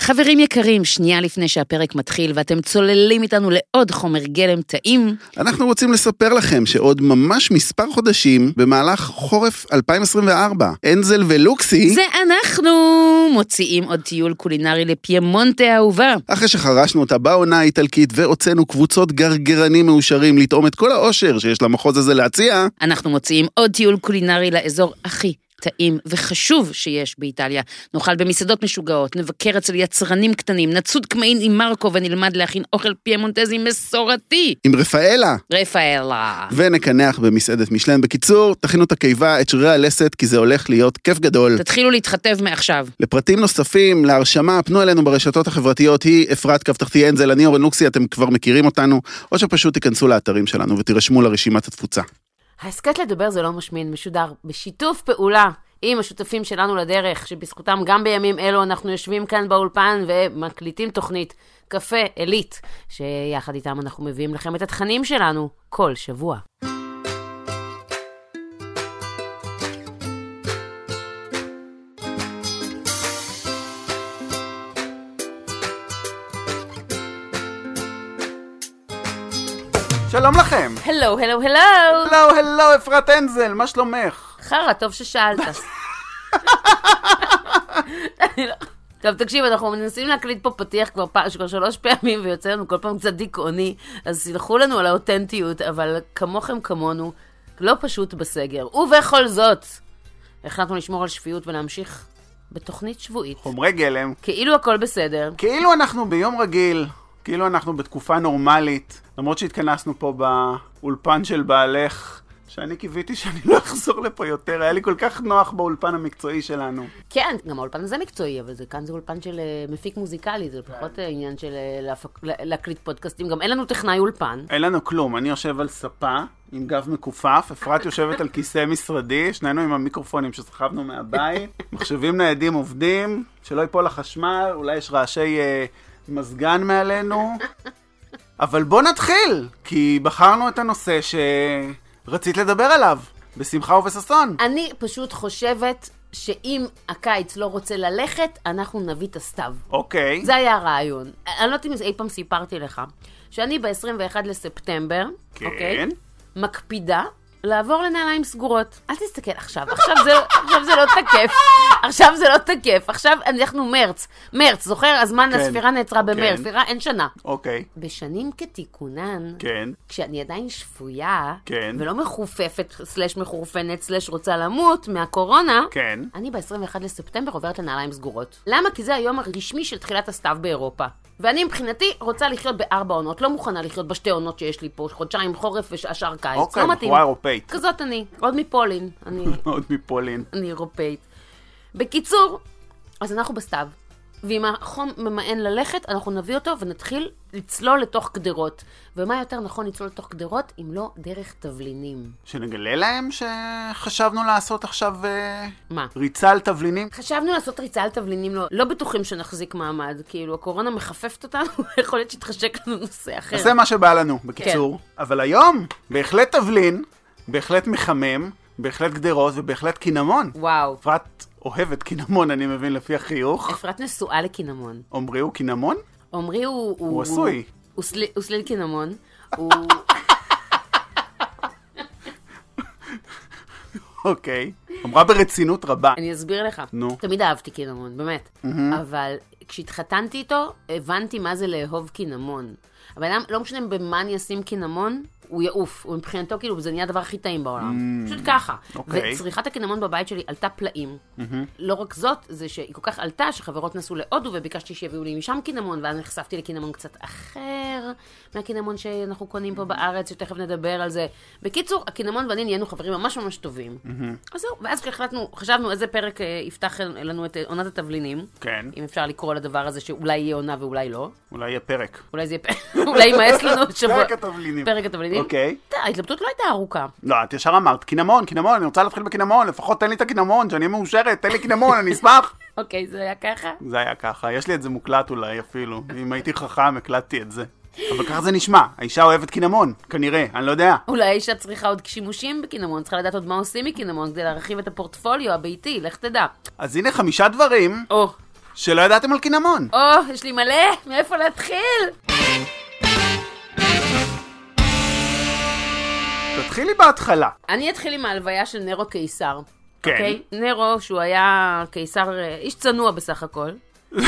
חברים יקרים, שנייה לפני שהפרק מתחיל ואתם צוללים איתנו לעוד חומר גלם טעים, אנחנו רוצים לספר לכם שעוד ממש מספר חודשים, במהלך חורף 2024, אנזל ולוקסי, זה אנחנו מוציאים עוד טיול קולינרי לפיימונטה האהובה. אחרי שחרשנו אותה בעונה האיטלקית והוצאנו קבוצות גרגרנים מאושרים לטעום את כל האושר שיש למחוז הזה להציע, אנחנו מוציאים עוד טיול קולינרי לאזור הכי טעים וחשוב שיש באיטליה. נאכל במסעדות משוגעות, נבקר אצל יצרנים קטנים, נצוד קמעין עם מרקו ונלמד להכין אוכל פיימונטזי מסורתי. עם רפאלה. רפאלה. ונקנח במסעדת משלן. בקיצור, תכינו את הקיבה, את שרירי הלסת, כי זה הולך להיות כיף גדול. תתחילו להתחתב מעכשיו. לפרטים נוספים, להרשמה, פנו אלינו ברשתות החברתיות, היא אפרת קו תחתי אנזל, אני אורן לוקסי, אתם כבר מכירים אותנו, או שפשוט תיכנסו לאתרים שלנו ותירשמו לרשימת התפוצה. ההסכת לדבר זה לא משמין, משודר בשיתוף פעולה עם השותפים שלנו לדרך, שבזכותם גם בימים אלו אנחנו יושבים כאן באולפן ומקליטים תוכנית קפה עילית, שיחד איתם אנחנו מביאים לכם את התכנים שלנו כל שבוע. שלום לכם. הלו, הלו, הלו. הלו, הלו, אפרת אנזל, מה שלומך? חרא, טוב ששאלת. טוב, תקשיב, אנחנו מנסים להקליט פה פתיח כבר, פ... כבר שלוש פעמים, ויוצא לנו כל פעם קצת דיכאוני, אז סלחו לנו על האותנטיות, אבל כמוכם כמונו, לא פשוט בסגר. ובכל זאת, החלטנו לשמור על שפיות ולהמשיך בתוכנית שבועית, חומרי גלם. כאילו הכל בסדר. כאילו אנחנו ביום רגיל, כאילו אנחנו בתקופה נורמלית, למרות שהתכנסנו פה באולפן של בעלך, שאני קיוויתי שאני לא אחזור לפה יותר, היה לי כל כך נוח באולפן המקצועי שלנו. כן, גם האולפן הזה מקצועי, אבל זה, כאן זה אולפן של אה, מפיק מוזיקלי, זה פחות אה, עניין של אה, להפק, לה- להקליט פודקאסטים, גם אין לנו טכנאי אולפן. אין לנו כלום, אני יושב על ספה עם גב מכופף, אפרת יושבת על כיסא משרדי, שנינו עם המיקרופונים שסחבנו מהבית, מחשבים ניידים עובדים, שלא ייפול החשמל, אולי יש רעשי אה, מזגן מעלינו. אבל בוא נתחיל, כי בחרנו את הנושא שרצית לדבר עליו, בשמחה ובששון. אני פשוט חושבת שאם הקיץ לא רוצה ללכת, אנחנו נביא את הסתיו. אוקיי. זה היה הרעיון. אני לא יודעת אם אי פעם סיפרתי לך, שאני ב-21 לספטמבר, כן. אוקיי? מקפידה לעבור לנעליים סגורות. אל תסתכל עכשיו, עכשיו זה, עכשיו זה לא תקף. עכשיו זה לא תקף. עכשיו אנחנו מרץ. מרץ, זוכר? הזמן כן. הספירה נעצרה במרץ. כן. ספירה אין שנה. אוקיי. בשנים כתיקונן, כן. כשאני עדיין שפויה, כן. ולא מחופפת, סלש מחורפנת, סלש רוצה למות מהקורונה, כן. אני ב-21 לספטמבר עוברת לנעליים סגורות. למה? כי זה היום הרשמי של תחילת הסתיו באירופה. ואני מבחינתי רוצה לחיות בארבע עונות, לא מוכנה לחיות בשתי עונות שיש לי פה, חודשיים חורף והשאר קיץ. אוקיי, לא מתאים. בחורה אירופאית. כזאת אני, עוד מפולין. אני, עוד מפולין. אני אירופאית. בקיצור, אז אנחנו בסתיו. ואם החום ממאן ללכת, אנחנו נביא אותו ונתחיל לצלול לתוך גדרות. ומה יותר נכון לצלול לתוך גדרות אם לא דרך תבלינים? שנגלה להם שחשבנו לעשות עכשיו אה, מה? ריצה על תבלינים? חשבנו לעשות ריצה על תבלינים, לא, לא בטוחים שנחזיק מעמד. כאילו, הקורונה מחפפת אותנו, יכול להיות שיתחשק לנו נושא אחר. נעשה מה שבא לנו, בקיצור. אבל היום, בהחלט תבלין, בהחלט מחמם, בהחלט גדרות ובהחלט קינמון. וואו. אפרת אוהבת קינמון, אני מבין, לפי החיוך. אפרת נשואה לקינמון. עמרי הוא קינמון? עמרי הוא... הוא עשוי. הוא סליל- קינמון. הוא... אוקיי. אמרה ברצינות רבה. אני אסביר לך. נו. תמיד אהבתי קינמון, באמת. אבל כשהתחתנתי איתו, הבנתי מה זה לאהוב קינמון. הבן אדם, לא משנה במה אני אשים קינמון, הוא יעוף. הוא מבחינתו, כאילו, זה נהיה הדבר הכי טעים בעולם. פשוט ככה. אוקיי. וצריכת הקינמון בבית שלי עלתה פלאים. לא רק זאת, זה שהיא כל כך עלתה, שחברות נסעו להודו וביקשתי שיביאו לי משם קינמון, ואז נחשפתי לקינמון קצת אחר מהקינמון שאנחנו קונים פה בארץ, שתכף נדבר על זה. בקיצור, הקינמון ואני נהיינו חברים ממש ממש טובים. אז זהו, ואז כשהחלטנו, חשבנו איזה פרק אה, יפתח לנו את אה, עונת התבלינים. כן. אם אפשר לקרוא לדבר הזה שאולי יהיה עונה ואולי לא. אולי יהיה פרק. אולי זה יהיה פרק, אולי יימאס לנו שבוע. פרק התבלינים. פרק התבלינים. אוקיי. ההתלבטות לא הייתה ארוכה. לא, את ישר אמרת, קינמון, קינמון, אני רוצה להתחיל בקינמון, לפחות תן לי את הקינמון, שאני מאושרת, תן לי קינמון, אני אשמח. אוקיי, זה היה ככה? זה היה ככה, יש לי את זה מוקלט אולי אפילו, אם הייתי חכם הקלטתי את זה. אבל ככה זה נשמע, האישה אוהבת קינמון, כנראה, אני לא יודע. אולי האישה צריכה עוד שימושים בקינמון, צריכה לדעת עוד מה עושים מקינמון כדי להרחיב את הפורטפוליו הביתי, לך תדע. אז הנה חמישה דברים או, שלא ידעתם על קינמון. או, יש לי מלא, מאיפה להתחיל? תתחילי בהתחלה. אני אתחיל עם ההלוויה של נרו קיסר. כן. אוקיי? נרו, שהוא היה קיסר, אה, איש צנוע בסך הכל.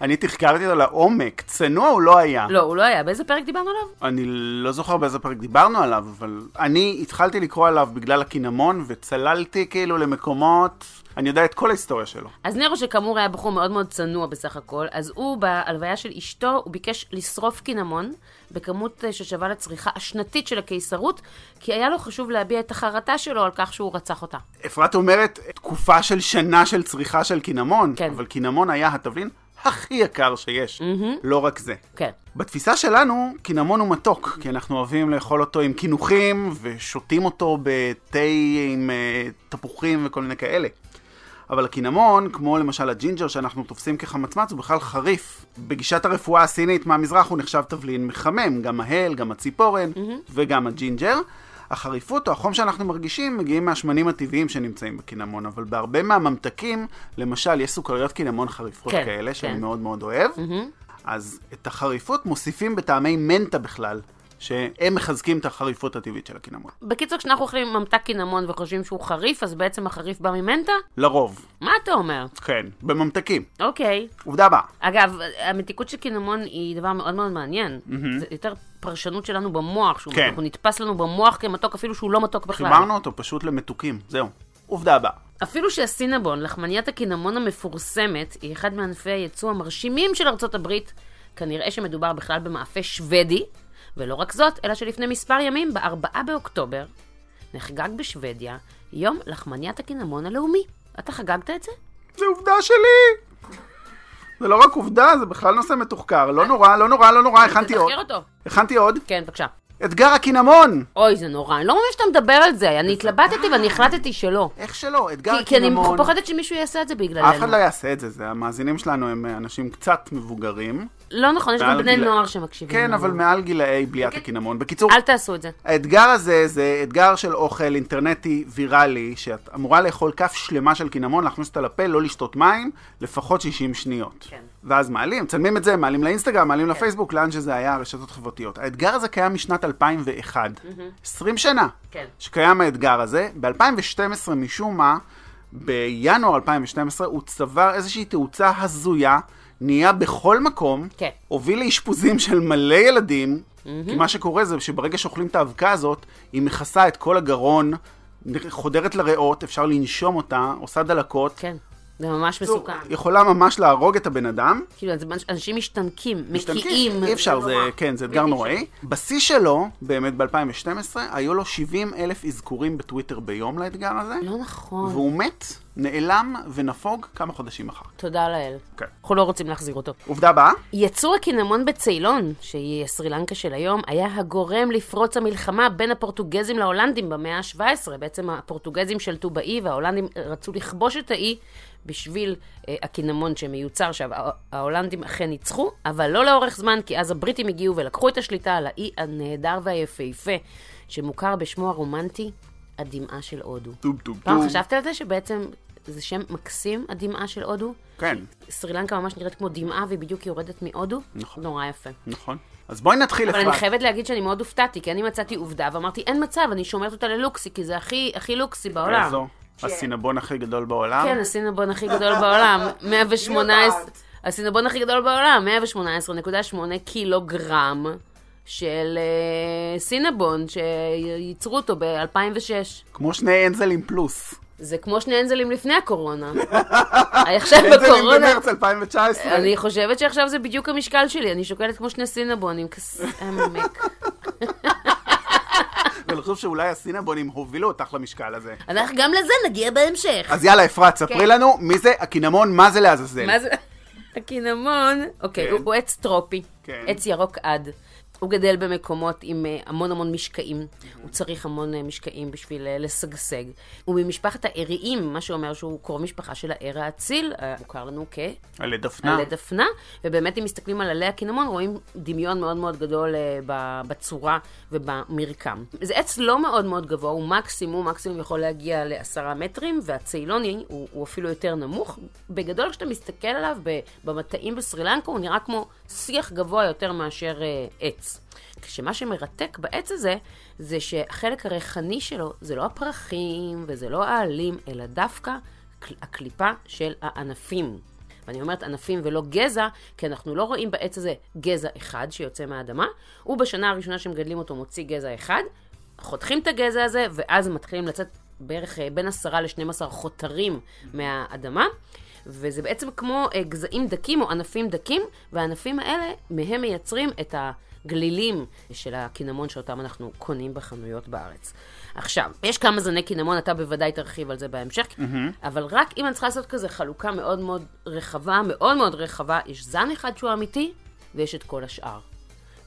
אני תחקרתי אותו לעומק, צנוע הוא לא היה. לא, הוא לא היה. באיזה פרק דיברנו עליו? אני לא זוכר באיזה פרק דיברנו עליו, אבל אני התחלתי לקרוא עליו בגלל הקינמון, וצללתי כאילו למקומות... אני יודע את כל ההיסטוריה שלו. אז נרו, שכאמור היה בחור מאוד מאוד צנוע בסך הכל, אז הוא, בהלוויה של אשתו, הוא ביקש לשרוף קינמון בכמות אה, ששווה לצריכה השנתית של הקיסרות, כי היה לו חשוב להביע את החרטה שלו על כך שהוא רצח אותה. אפרת אומרת, תקופה של שנה של צריכה של קינמון, כן. אבל קינמון היה התבלין הכי יקר שיש, לא רק זה. כן. בתפיסה שלנו, קינמון הוא מתוק, כי אנחנו אוהבים לאכול אותו עם קינוחים, ושותים אותו בתה עם uh, תפוחים וכל מיני כאלה. אבל הקינמון, כמו למשל הג'ינג'ר שאנחנו תופסים כחמצמץ, הוא בכלל חריף. בגישת הרפואה הסינית מהמזרח הוא נחשב תבלין מחמם, גם ההל, גם הציפורן וגם הג'ינג'ר. החריפות או החום שאנחנו מרגישים מגיעים מהשמנים הטבעיים שנמצאים בקינמון, אבל בהרבה מהממתקים, למשל, יש סוכריות קינמון חריפות כן, כאלה, שאני כן. מאוד מאוד אוהב. אז את החריפות מוסיפים בטעמי מנטה בכלל, שהם מחזקים את החריפות הטבעית של הקינמון. בקיצור, כשאנחנו אוכלים ממתק קינמון וחושבים שהוא חריף, אז בעצם החריף בא ממנטה? לרוב, מה אתה אומר? כן, בממתקים. אוקיי. עובדה הבאה. אגב, המתיקות של קינמון היא דבר מאוד מאוד מעניין. זה יותר פרשנות שלנו במוח, שהוא כן. נתפס לנו במוח כמתוק אפילו שהוא לא מתוק בכלל. חיברנו אותו פשוט למתוקים, זהו. עובדה הבאה. אפילו שהסינבון, לחמניית הקינמון המפורסמת, היא אחד מענפי הייצוא המרשימים של ארצות הברית, כנראה שמדובר בכלל במאפה שוודי, ולא רק זאת, אלא שלפני מספר ימים, ב-4 באוקטובר, נחגג בשוודיה יום לחמניית הקינמון הלאומי. אתה חגגת את זה? זה עובדה שלי! זה לא רק עובדה, זה בכלל נושא מתוחקר. לא נורא, לא נורא, לא נורא, הכנתי עוד. תחקר אותו. הכנתי עוד. כן, בבקשה. אתגר הקינמון! אוי, זה נורא. אני לא מאמין שאתה מדבר על זה. אני התלבטתי ואני החלטתי שלא. איך שלא, אתגר כי, כי אני הקינמון. פוחדת שמישהו יעשה את זה בגללנו. אף אחד לא יעשה את זה, המאזינים שלנו הם אנשים קצת מבוגרים. לא נכון, יש גם בני גיל- נוער שמקשיבים. כן. אבל מעל גילאי בליית הקינמון. בקיצור, אל תעשו את זה. האתגר הזה זה אתגר של אוכל אינטרנטי ויראלי, שאת אמורה לאכול כף שלמה של קינמון, להכניס אותה לפה, לא לשתות מים, לפחות 60 שניות. כן. ואז מעלים, מצלמים את זה, מעלים לאינסטגרם, מעלים לפייסבוק, לאן שזה היה, רשתות חברתיות. האתגר הזה קיים משנת 2001. 20 שנה כן. שקיים האתגר הזה. ב-2012, משום מה, בינואר 2012, הוא צבר איזושהי תאוצה הזויה, נהיה בכל מקום, כן. הוביל לאשפוזים של מלא ילדים, כי מה שקורה זה שברגע שאוכלים את האבקה הזאת, היא מכסה את כל הגרון, חודרת לריאות, אפשר לנשום אותה, עושה דלקות. כן. זה ממש בקיצור, מסוכן. יכולה ממש להרוג את הבן אדם. כאילו, אז אנשים משתנקים, מקיאים. אי אפשר, זה, נורא. כן, זה אתגר נוראי. בשיא שלו, באמת ב-2012, היו לו 70 אלף אזכורים בטוויטר ביום לאתגר הזה, לא נכון. והוא מת, נעלם ונפוג כמה חודשים אחר. תודה לאל. כן. אנחנו לא רוצים להחזיר אותו. עובדה הבאה, יצור הקינמון בצילון, שהיא סרי לנקה של היום, היה הגורם לפרוץ המלחמה בין הפורטוגזים להולנדים במאה ה-17. בעצם הפורטוגזים שלטו באי וההולנדים רצו לכבוש את האי בשביל אה, הקינמון שמיוצר. הה- ההולנדים אכן ניצחו, אבל לא לאורך זמן, כי אז הבריטים הגיעו ולקחו את השליטה על האי הנהדר והיפהפה, שמוכר בשמו הרומנטי, הדמעה של הודו. טוב טוב פעם טוב. חשבת על זה שבעצם זה שם מקסים, הדמעה של הודו? כן, סרי לנקה ממש נראית כמו דמעה והיא בדיוק יורדת מהודו. נכון. נורא יפה. נכון. אז בואי נתחיל אבל אני. חייבת להגיד שאני מאוד הופתעתי, כי אני מצאתי עובדה ואמרתי, אין מצב, אני שומרת אותה ללוקסי, כי זה הכי, הכי לוקסי בעולם. איזו? הסינבון הכי גדול בעולם? כן, הסינבון הכי גדול בעולם. 118... הסינבון הכי גדול בעולם, 118.8 קילוגרם של אה, סינבון, שייצרו אותו ב-2006. כמו שני אנזלים פלוס. זה כמו שני אנזלים לפני הקורונה. עכשיו אנזלים בקורונה... במרץ 2019. אני חושבת שעכשיו זה בדיוק המשקל שלי, אני שוקלת כמו שני סינבונים, כס עמק. ואני חושב שאולי הסינבונים הובילו אותך למשקל הזה. אנחנו גם לזה נגיע בהמשך. אז יאללה, אפרת, ספרי כן. לנו מי זה הקינמון, מה זה לעזאזל. מה זה? הקינמון, אוקיי, כן. הוא- הוא עץ טרופי, כן. עץ ירוק עד. הוא גדל במקומות עם אה, המון המון משקעים, הוא צריך המון אה, משקעים בשביל אה, לשגשג. הוא ממשפחת האריים, מה שאומר שהוא קרוב משפחה של הער האציל, מוכר לנו כ... עלי דפנה. עלי דפנה, ובאמת אם מסתכלים על עלי הקינמון, רואים דמיון מאוד מאוד גדול בצורה ובמרקם. זה עץ לא מאוד מאוד גבוה, הוא מקסימום, מקסימום יכול להגיע לעשרה מטרים, והצילוני הוא, הוא אפילו יותר נמוך. בגדול, כשאתה מסתכל עליו במטעים בסרילנקה, הוא נראה כמו שיח גבוה יותר מאשר עץ. כשמה שמרתק בעץ הזה, זה שהחלק הריחני שלו זה לא הפרחים וזה לא העלים, אלא דווקא הקליפה של הענפים. ואני אומרת ענפים ולא גזע, כי אנחנו לא רואים בעץ הזה גזע אחד שיוצא מהאדמה, הוא בשנה הראשונה שמגדלים אותו מוציא גזע אחד, חותכים את הגזע הזה, ואז מתחילים לצאת בערך אה, בין עשרה לשנים עשר חותרים מהאדמה. וזה בעצם כמו אה, גזעים דקים או ענפים דקים, והענפים האלה, מהם מייצרים את ה... גלילים של הקינמון שאותם אנחנו קונים בחנויות בארץ. עכשיו, יש כמה זני קינמון, אתה בוודאי תרחיב על זה בהמשך, mm-hmm. אבל רק אם אני צריכה לעשות כזה חלוקה מאוד מאוד רחבה, מאוד מאוד רחבה, יש זן אחד שהוא אמיתי, ויש את כל השאר.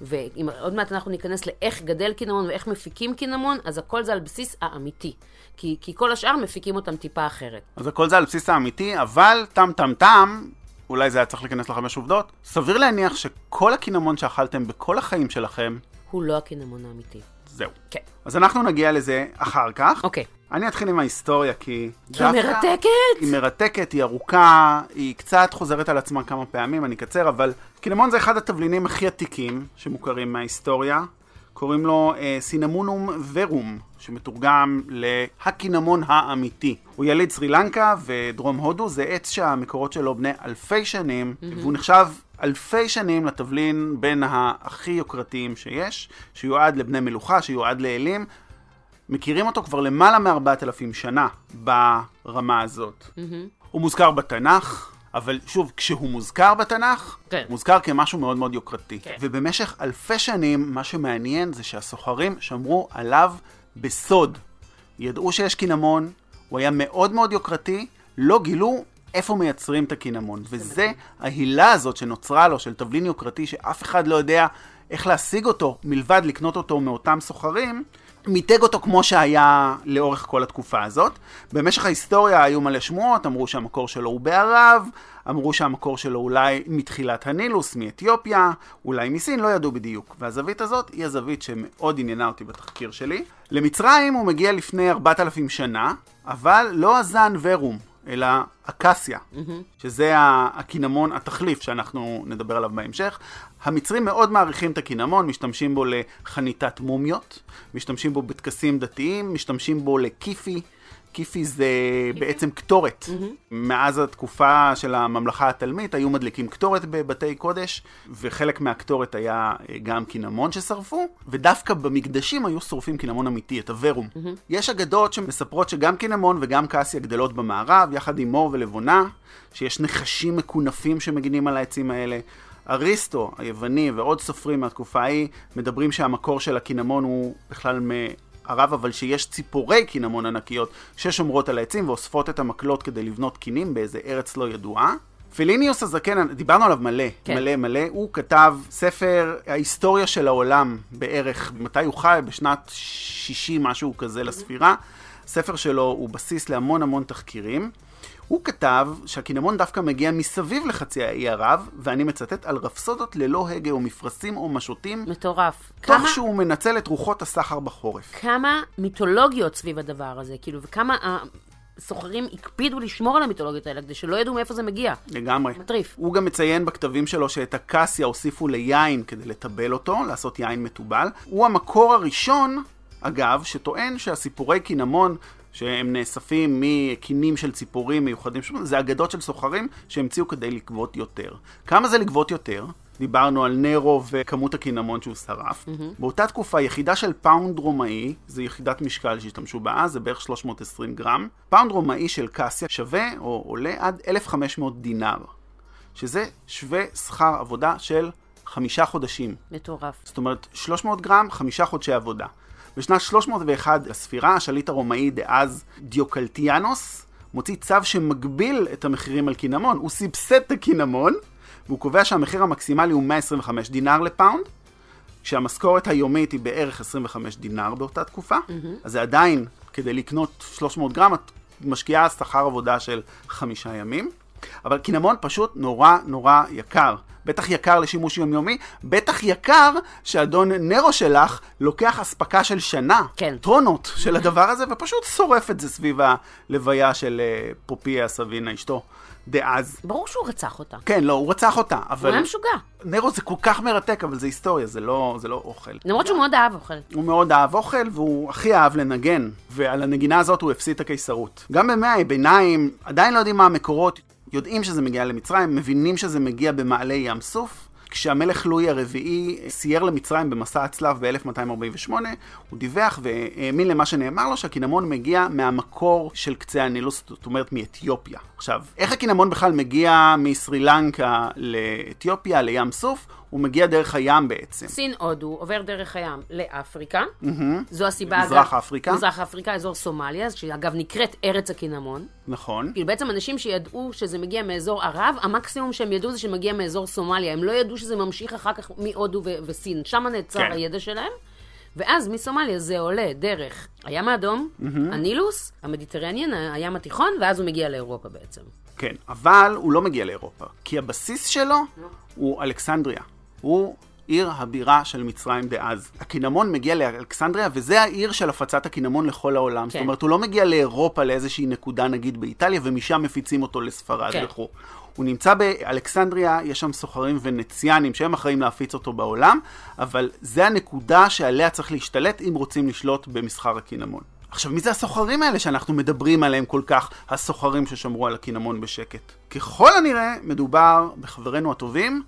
ואם עוד מעט אנחנו ניכנס לאיך גדל קינמון ואיך מפיקים קינמון, אז הכל זה על בסיס האמיתי. כי, כי כל השאר מפיקים אותם טיפה אחרת. אז הכל זה על בסיס האמיתי, אבל טם טם טם, אולי זה היה צריך להיכנס לחמש עובדות, סביר להניח שכל הקינמון שאכלתם בכל החיים שלכם... הוא לא הקינמון האמיתי. זהו. כן. אז אנחנו נגיע לזה אחר כך. אוקיי. אני אתחיל עם ההיסטוריה, כי... כי היא מרתקת! היא מרתקת, היא ארוכה, היא קצת חוזרת על עצמה כמה פעמים, אני אקצר, אבל קינמון זה אחד התבלינים הכי עתיקים שמוכרים מההיסטוריה. קוראים לו אה, סינמונום ורום, שמתורגם להקינמון האמיתי. הוא יליד סרי לנקה ודרום הודו, זה עץ שהמקורות שלו בני אלפי שנים, mm-hmm. והוא נחשב אלפי שנים לתבלין בין הכי יוקרתיים שיש, שיועד לבני מלוכה, שיועד לאלים. מכירים אותו כבר למעלה מארבעת אלפים שנה ברמה הזאת. Mm-hmm. הוא מוזכר בתנ"ך, אבל שוב, כשהוא מוזכר בתנ"ך, כן. מוזכר כמשהו מאוד מאוד יוקרתי. כן. ובמשך אלפי שנים, מה שמעניין זה שהסוחרים שמרו עליו בסוד. ידעו שיש קינמון, הוא היה מאוד מאוד יוקרתי, לא גילו איפה מייצרים את הקינמון. וזה ההילה הזאת שנוצרה לו, של תבלין יוקרתי, שאף אחד לא יודע איך להשיג אותו, מלבד לקנות אותו מאותם סוחרים, מיתג אותו כמו שהיה לאורך כל התקופה הזאת. במשך ההיסטוריה היו מלא שמועות, אמרו שהמקור שלו הוא בערב, אמרו שהמקור שלו אולי מתחילת הנילוס, מאתיופיה, אולי מסין, לא ידעו בדיוק. והזווית הזאת היא הזווית שמאוד עניינה אותי בתחקיר שלי. למצרים הוא מגיע לפני 4,000 שנה, אבל לא הזן ורום, אלא אקסיה, mm-hmm. שזה הקינמון, התחליף שאנחנו נדבר עליו בהמשך. המצרים מאוד מעריכים את הקינמון, משתמשים בו לחניתת מומיות, משתמשים בו בטקסים דתיים, משתמשים בו לקיפי. קיפי זה? בעצם קטורת. מאז התקופה של הממלכה התלמית היו מדליקים קטורת בבתי קודש, וחלק מהקטורת היה אה, גם קינמון ששרפו, ודווקא במקדשים היו שורפים קינמון אמיתי, את הוורום. יש אגדות שמספרות שגם קינמון וגם קסיה גדלות במערב, יחד עם מור ולבונה, שיש נחשים מקונפים שמגינים על העצים האלה. אריסטו היווני ועוד סופרים מהתקופה ההיא מדברים שהמקור של הקינמון הוא בכלל מערב, אבל שיש ציפורי קינמון ענקיות ששומרות על העצים ואוספות את המקלות כדי לבנות קינים באיזה ארץ לא ידועה. פיליניוס הזקן, דיברנו עליו מלא, כן. מלא מלא, הוא כתב ספר ההיסטוריה של העולם בערך, מתי הוא חי? בשנת 60 משהו כזה לספירה. הספר שלו הוא בסיס להמון המון תחקירים. הוא כתב שהקינמון דווקא מגיע מסביב לחצי האי ערב, ואני מצטט, על רפסודות ללא הגה או מפרשים או משוטים. מטורף. תוך כמה... שהוא מנצל את רוחות הסחר בחורף. כמה מיתולוגיות סביב הדבר הזה, כאילו, וכמה... הסוחרים הקפידו לשמור על המיתולוגיות האלה, כדי שלא ידעו מאיפה זה מגיע. לגמרי. מטריף. הוא גם מציין בכתבים שלו שאת הקסיה הוסיפו ליין כדי לטבל אותו, לעשות יין מתובל. הוא המקור הראשון, אגב, שטוען שהסיפורי קינמון שהם נאספים מקינים של ציפורים מיוחדים, זה אגדות של סוחרים שהמציאו כדי לגבות יותר. כמה זה לגבות יותר? דיברנו על נרו וכמות הקינמון שהוא שרף. Mm-hmm. באותה תקופה יחידה של פאונד רומאי, זה יחידת משקל שהשתמשו בה אז, זה בערך 320 גרם. פאונד רומאי של קסיה שווה או עולה עד 1,500 דינר, שזה שווה שכר עבודה של חמישה חודשים. מטורף. זאת אומרת, 300 גרם, חמישה חודשי עבודה. בשנת 301 לספירה, השליט הרומאי דאז דיוקלטיאנוס מוציא צו שמגביל את המחירים על קינמון. הוא סבסד את הקינמון, והוא קובע שהמחיר המקסימלי הוא 125 דינר לפאונד, כשהמשכורת היומית היא בערך 25 דינר באותה תקופה, אז זה עדיין, כדי לקנות 300 גרם, את משקיעה שכר עבודה של חמישה ימים. אבל קינמון פשוט נורא נורא יקר. בטח יקר לשימוש יומיומי, בטח יקר שאדון נרו שלך לוקח אספקה של שנה, כן. טונות של הדבר הזה, ופשוט שורף את זה סביב הלוויה של אה, פופיה סבינה, אשתו, דאז. ברור שהוא רצח אותה. כן, לא, הוא רצח אותה, הוא אבל... היה משוגע. נרו זה כל כך מרתק, אבל זה היסטוריה, זה לא, זה לא אוכל. למרות שהוא מאוד אהב אוכל. הוא מאוד אהב אוכל, והוא הכי אהב לנגן, ועל הנגינה הזאת הוא הפסיד את הקיסרות. גם בימי הביניים, עדיין לא יודעים מה המקורות, יודעים שזה מגיע למצרים, מבינים שזה מגיע במעלה ים סוף. כשהמלך לואי הרביעי סייר למצרים במסע הצלב ב-1248, הוא דיווח והאמין למה שנאמר לו שהקינמון מגיע מהמקור של קצה הנילוס, זאת אומרת מאתיופיה. עכשיו, איך הקינמון בכלל מגיע מסרי לנקה לאתיופיה, לים סוף? הוא מגיע דרך הים בעצם. סין הודו עובר דרך הים לאפריקה. זו הסיבה, מזרח אגב, אפריקה. מזרח אפריקה, אזור סומליה, שאגב נקראת ארץ הקינמון. נכון. כאילו בעצם אנשים שידעו שזה מגיע מאזור ערב, המקסימום שהם ידעו זה שמגיע מאזור סומליה. הם לא ידעו שזה ממשיך אחר כך מהודו ו- וסין. שם נעצר כן. הידע שלהם. ואז מסומליה זה עולה דרך הים האדום, הנילוס, המדיטרניאן, הים התיכון, ואז הוא מגיע לאירופה בעצם. כן, אבל הוא לא מגיע לאירופה, כי הבסיס שלו הוא אלכסנדריה. הוא עיר הבירה של מצרים דאז. הקינמון מגיע לאלכסנדריה, וזה העיר של הפצת הקינמון לכל העולם. כן. זאת אומרת, הוא לא מגיע לאירופה לאיזושהי נקודה, נגיד באיטליה, ומשם מפיצים אותו לספרד כן. וכו'. הוא נמצא באלכסנדריה, יש שם סוחרים ונציאנים שהם אחראים להפיץ אותו בעולם, אבל זה הנקודה שעליה צריך להשתלט אם רוצים לשלוט במסחר הקינמון. עכשיו, מי זה הסוחרים האלה שאנחנו מדברים עליהם כל כך, הסוחרים ששמרו על הקינמון בשקט? ככל הנראה, מדובר בחברינו הטובים,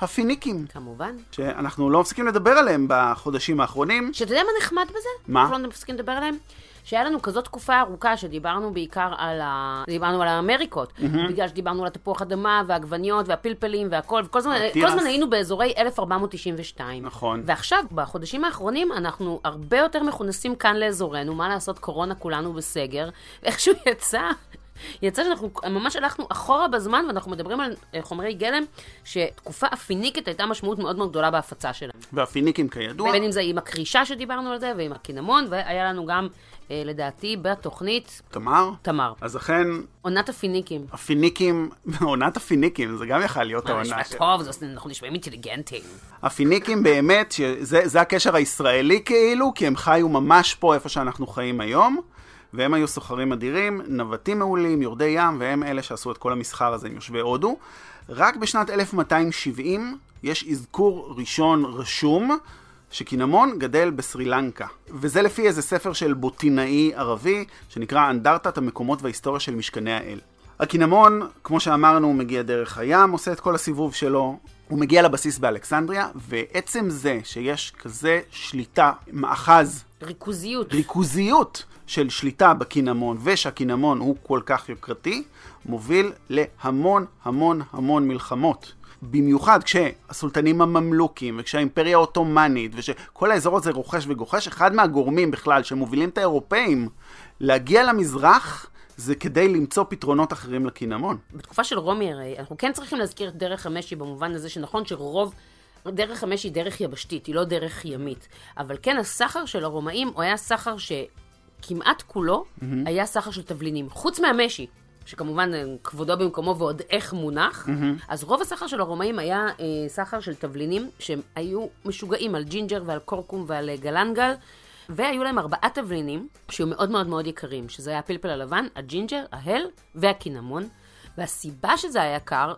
הפיניקים, כמובן. שאנחנו לא מפסיקים לדבר עליהם בחודשים האחרונים. שאתה יודע מה נחמד בזה? מה? אנחנו לא מפסיקים לדבר עליהם? שהיה לנו כזאת תקופה ארוכה שדיברנו בעיקר על ה... דיברנו על האמריקות, בגלל שדיברנו על התפוח אדמה והעגבניות והפלפלים והכל, וכל הזמן, התירס. כל הזמן היינו באזורי 1492. נכון. ועכשיו, בחודשים האחרונים, אנחנו הרבה יותר מכונסים כאן לאזורנו, מה לעשות, קורונה כולנו בסגר, ואיכשהו יצא... יצא שאנחנו ממש הלכנו אחורה בזמן, ואנחנו מדברים על אה, חומרי גלם, שתקופה הפיניקית הייתה משמעות מאוד מאוד גדולה בהפצה שלהם. והפיניקים כידוע, בין אם זה עם הקרישה שדיברנו על זה, ועם הקינמון, והיה לנו גם, אה, לדעתי, בתוכנית תמר. תמר. אז אכן, עונת הפיניקים. הפיניקים, עונת הפיניקים, זה גם יכל להיות העונה נשמע. טוב, זה- אנחנו נשמעים אינטליגנטים. הפיניקים באמת, שזה זה הקשר הישראלי כאילו, כי הם חיו ממש פה איפה שאנחנו חיים היום, והם היו סוחרים אדירים, נווטים מעולים, יורדי ים, והם אלה שעשו את כל המסחר הזה עם יושבי הודו. רק בשנת 1270 יש אזכור ראשון רשום שקינמון גדל בסרי לנקה. וזה לפי איזה ספר של בוטינאי ערבי, שנקרא אנדרטת המקומות וההיסטוריה של משכני האל. הקינמון, כמו שאמרנו, הוא מגיע דרך הים, עושה את כל הסיבוב שלו, הוא מגיע לבסיס באלכסנדריה, ועצם זה שיש כזה שליטה, מאחז, ריכוזיות. ריכוזיות של שליטה בקינמון, ושהקינמון הוא כל כך יוקרתי, מוביל להמון המון המון מלחמות. במיוחד כשהסולטנים הממלוכים, וכשהאימפריה העות'מאנית, ושכל האזור הזה רוכש וגוחש, אחד מהגורמים בכלל שמובילים את האירופאים להגיע למזרח, זה כדי למצוא פתרונות אחרים לקינמון. בתקופה של רומי הרי, אנחנו כן צריכים להזכיר את דרך המשי במובן הזה שנכון שרוב... דרך המשי היא דרך יבשתית, היא לא דרך ימית. אבל כן, הסחר של הרומאים הוא היה סחר שכמעט כולו היה סחר של תבלינים. חוץ מהמשי, שכמובן אה, כבודו במקומו ועוד איך מונח, אז רוב הסחר של הרומאים היה אה, סחר של תבלינים שהם היו משוגעים על ג'ינג'ר ועל קורקום ועל אה, גלנגל. והיו להם ארבעה תבלינים שהיו מאוד מאוד מאוד יקרים, שזה היה הפלפל הלבן, הג'ינג'ר, ההל והקינמון. והסיבה שזה היה יקר,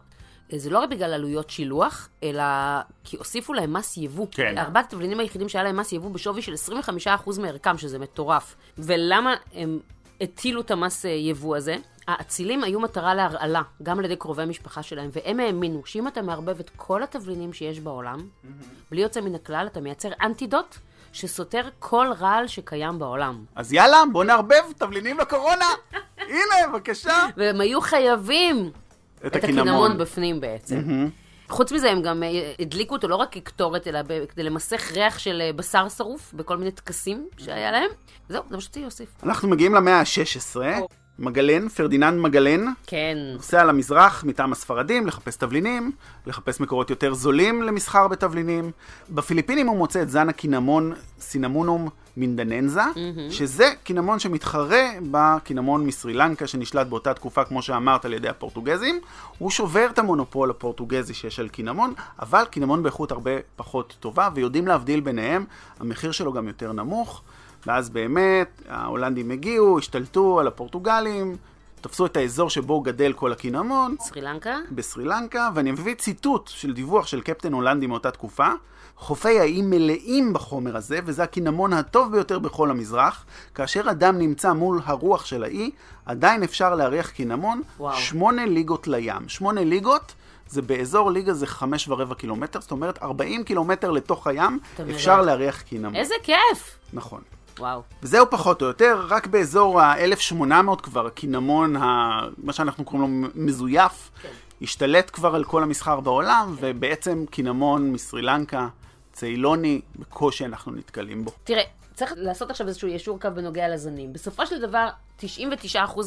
זה לא רק בגלל עלויות שילוח, אלא כי הוסיפו להם מס יבוא. כן. ארבעת התבלינים היחידים שהיה להם מס יבוא בשווי של 25% מערכם, שזה מטורף. ולמה הם הטילו את המס אה, יבוא הזה? האצילים היו מטרה להרעלה, גם על ידי קרובי המשפחה שלהם, והם האמינו שאם אתה מערבב את כל התבלינים שיש בעולם, בלי יוצא מן הכלל, אתה מייצר אנטידוט שסותר כל רעל שקיים בעולם. אז יאללה, בוא נערבב תבלינים לקורונה! הנה, בבקשה! והם היו חייבים את הקינמון בפנים בעצם. חוץ מזה, הם גם אה, הדליקו אותו לא רק כקטורת, אלא כדי למסך ריח של אה, בשר שרוף בכל מיני טקסים שהיה להם. זהו, זה מה שרציתי להוסיף. אנחנו מגיעים למאה ה-16, מגלן, פרדיננד מגלן, כן. נוסע למזרח מטעם הספרדים לחפש תבלינים, לחפש מקורות יותר זולים למסחר בתבלינים. בפיליפינים הוא מוצא את זן הקינמון סינמונום מינדננזה, mm-hmm. שזה קינמון שמתחרה בקינמון מסרי לנקה שנשלט באותה תקופה, כמו שאמרת, על ידי הפורטוגזים. הוא שובר את המונופול הפורטוגזי שיש על קינמון, אבל קינמון באיכות הרבה פחות טובה, ויודעים להבדיל ביניהם, המחיר שלו גם יותר נמוך. ואז באמת ההולנדים הגיעו, השתלטו על הפורטוגלים, תפסו את האזור שבו גדל כל הקינמון. סרי לנקה? בסרי לנקה, ואני מביא ציטוט של דיווח של קפטן הולנדי מאותה תקופה. חופי האי מלאים בחומר הזה, וזה הקינמון הטוב ביותר בכל המזרח. כאשר אדם נמצא מול הרוח של האי, עדיין אפשר להריח קינמון וואו. שמונה ליגות לים. שמונה ליגות זה באזור ליגה זה חמש ורבע קילומטר, זאת אומרת 40 קילומטר לתוך הים אפשר. להריח קינמון. איזה כיף! נכון. וואו. וזהו פחות או יותר, רק באזור ה-1800 כבר הקינמון, ה... מה שאנחנו קוראים לו מזויף, כן. השתלט כבר על כל המסחר בעולם, ובעצם קינמון מסרי לנקה, צאילוני, בקושי אנחנו נתקלים בו. תראה, צריך לעשות עכשיו איזשהו ישור קו בנוגע לזנים. בסופו של דבר, 99%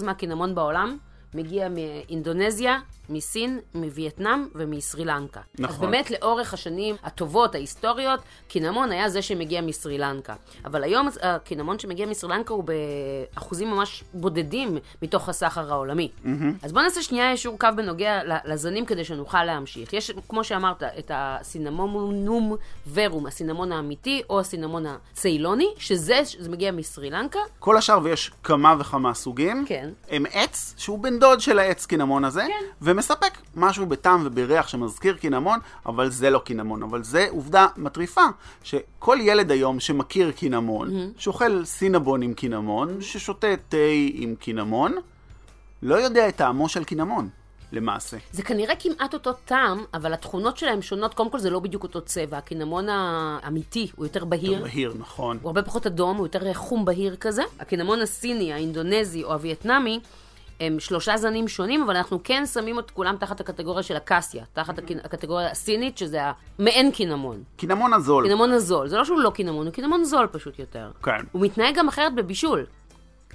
מהקינמון בעולם מגיע מאינדונזיה, מסין, מווייטנאם ומסרי לנקה. נכון. אז באמת לאורך השנים הטובות, ההיסטוריות, קינמון היה זה שמגיע מסרי לנקה. אבל היום הקינמון שמגיע מסרי לנקה הוא באחוזים ממש בודדים מתוך הסחר העולמי. Mm-hmm. אז בוא נעשה שנייה ישור קו בנוגע לזנים כדי שנוכל להמשיך. יש, כמו שאמרת, את הסינמונום ורום, הסינמון האמיתי, או הסינמון הציילוני, שזה, שזה מגיע מסרי לנקה. כל השאר, ויש כמה וכמה סוגים, כן. הם עץ שהוא בן דוד של העץ קינמון הזה, כן. ומספק משהו בטעם ובריח שמזכיר קינמון, אבל זה לא קינמון. אבל זה עובדה מטריפה, שכל ילד היום שמכיר קינמון, Mm-hmm. שאוכל סינבון עם קינמון, ששותה תה עם קינמון, לא יודע את טעמו של קינמון, למעשה. זה כנראה כמעט אותו טעם, אבל התכונות שלהם שונות. קודם כל, זה לא בדיוק אותו צבע. הקינמון האמיתי הוא יותר בהיר. בהיר, נכון. הוא הרבה פחות אדום, הוא יותר חום בהיר כזה. הקינמון הסיני, האינדונזי או הווייטנאמי, הם שלושה זנים שונים, אבל אנחנו כן שמים את כולם תחת הקטגוריה של הקסיה, תחת הקטגוריה הסינית, שזה המעין קינמון. קינמון הזול. קינמון הזול. זה לא שהוא לא קינמון, הוא קינמון זול פשוט יותר. כן. הוא מתנהג גם אחרת בבישול.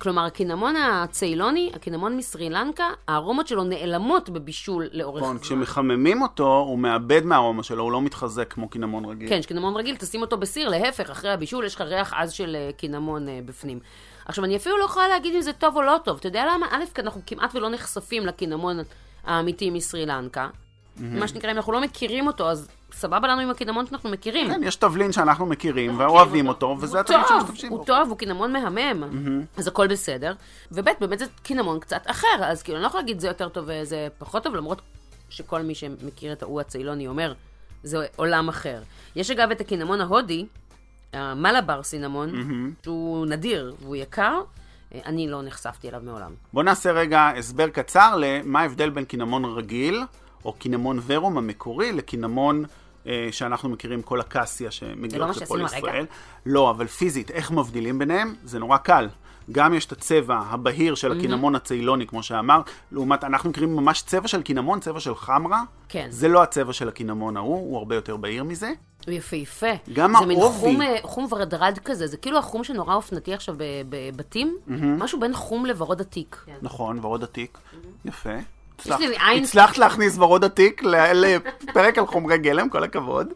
כלומר, הקינמון הציילוני, הקינמון מסרי לנקה, הארומות שלו נעלמות בבישול לאורך נכון, זמן. כשמחממים אותו, הוא מאבד מהארומה שלו, הוא לא מתחזק כמו קינמון רגיל. כן, שקינמון רגיל, תשים אותו בסיר, להפך, אחרי הבישול יש לך ריח עז של אה, קינמון אה, בפנים. עכשיו, אני אפילו לא יכולה להגיד אם זה טוב או לא טוב. אתה יודע למה? א', כי אנחנו כמעט ולא נחשפים לקינמון האמיתי מסרי לנקה. מה שנקרא, אם אנחנו לא מכירים אותו, אז סבבה לנו עם הקינמון שאנחנו מכירים. כן, יש תבלין שאנחנו מכירים ואוהבים אותו, וזה הוא התבלין שמשתמשים הוא בו. טוב, הוא קינמון מהמם, אז הכל בסדר. וב', באמת זה קינמון קצת אחר, אז כאילו, אני לא יכולה להגיד זה יותר טוב וזה פחות טוב, למרות שכל מי שמכיר את ההוא הציילוני אומר, זה עולם אחר. יש אגב את הקינמון ההודי, המלאבר סינמון, שהוא נדיר והוא יקר, אני לא נחשפתי אליו מעולם. בואו נעשה רגע הסבר קצר למה ההבדל בין קינמון רגיל, או קינמון ורום המקורי, לקינמון אה, שאנחנו מכירים, כל הקסיה לא שמגיעות מה לפה שעשינו הרגע? לא, אבל פיזית, איך מבדילים ביניהם? זה נורא קל. גם יש את הצבע הבהיר של הקינמון הציילוני, כמו שאמרת, לעומת, אנחנו מכירים ממש צבע של קינמון, צבע של חמרה. כן. זה לא הצבע של הקינמון ההוא, הוא הרבה יותר בהיר מזה. הוא יפהפה. גם זה מין העובי. חום, אה, חום ורדרד כזה, זה כאילו החום שנורא אופנתי עכשיו ב- בבתים, משהו בין חום לוורוד עתיק. נכון, ורוד עתיק. יפה. יש לי עין- הצלחת להכניס ורוד עתיק לפרק על חומרי גלם, כל הכבוד.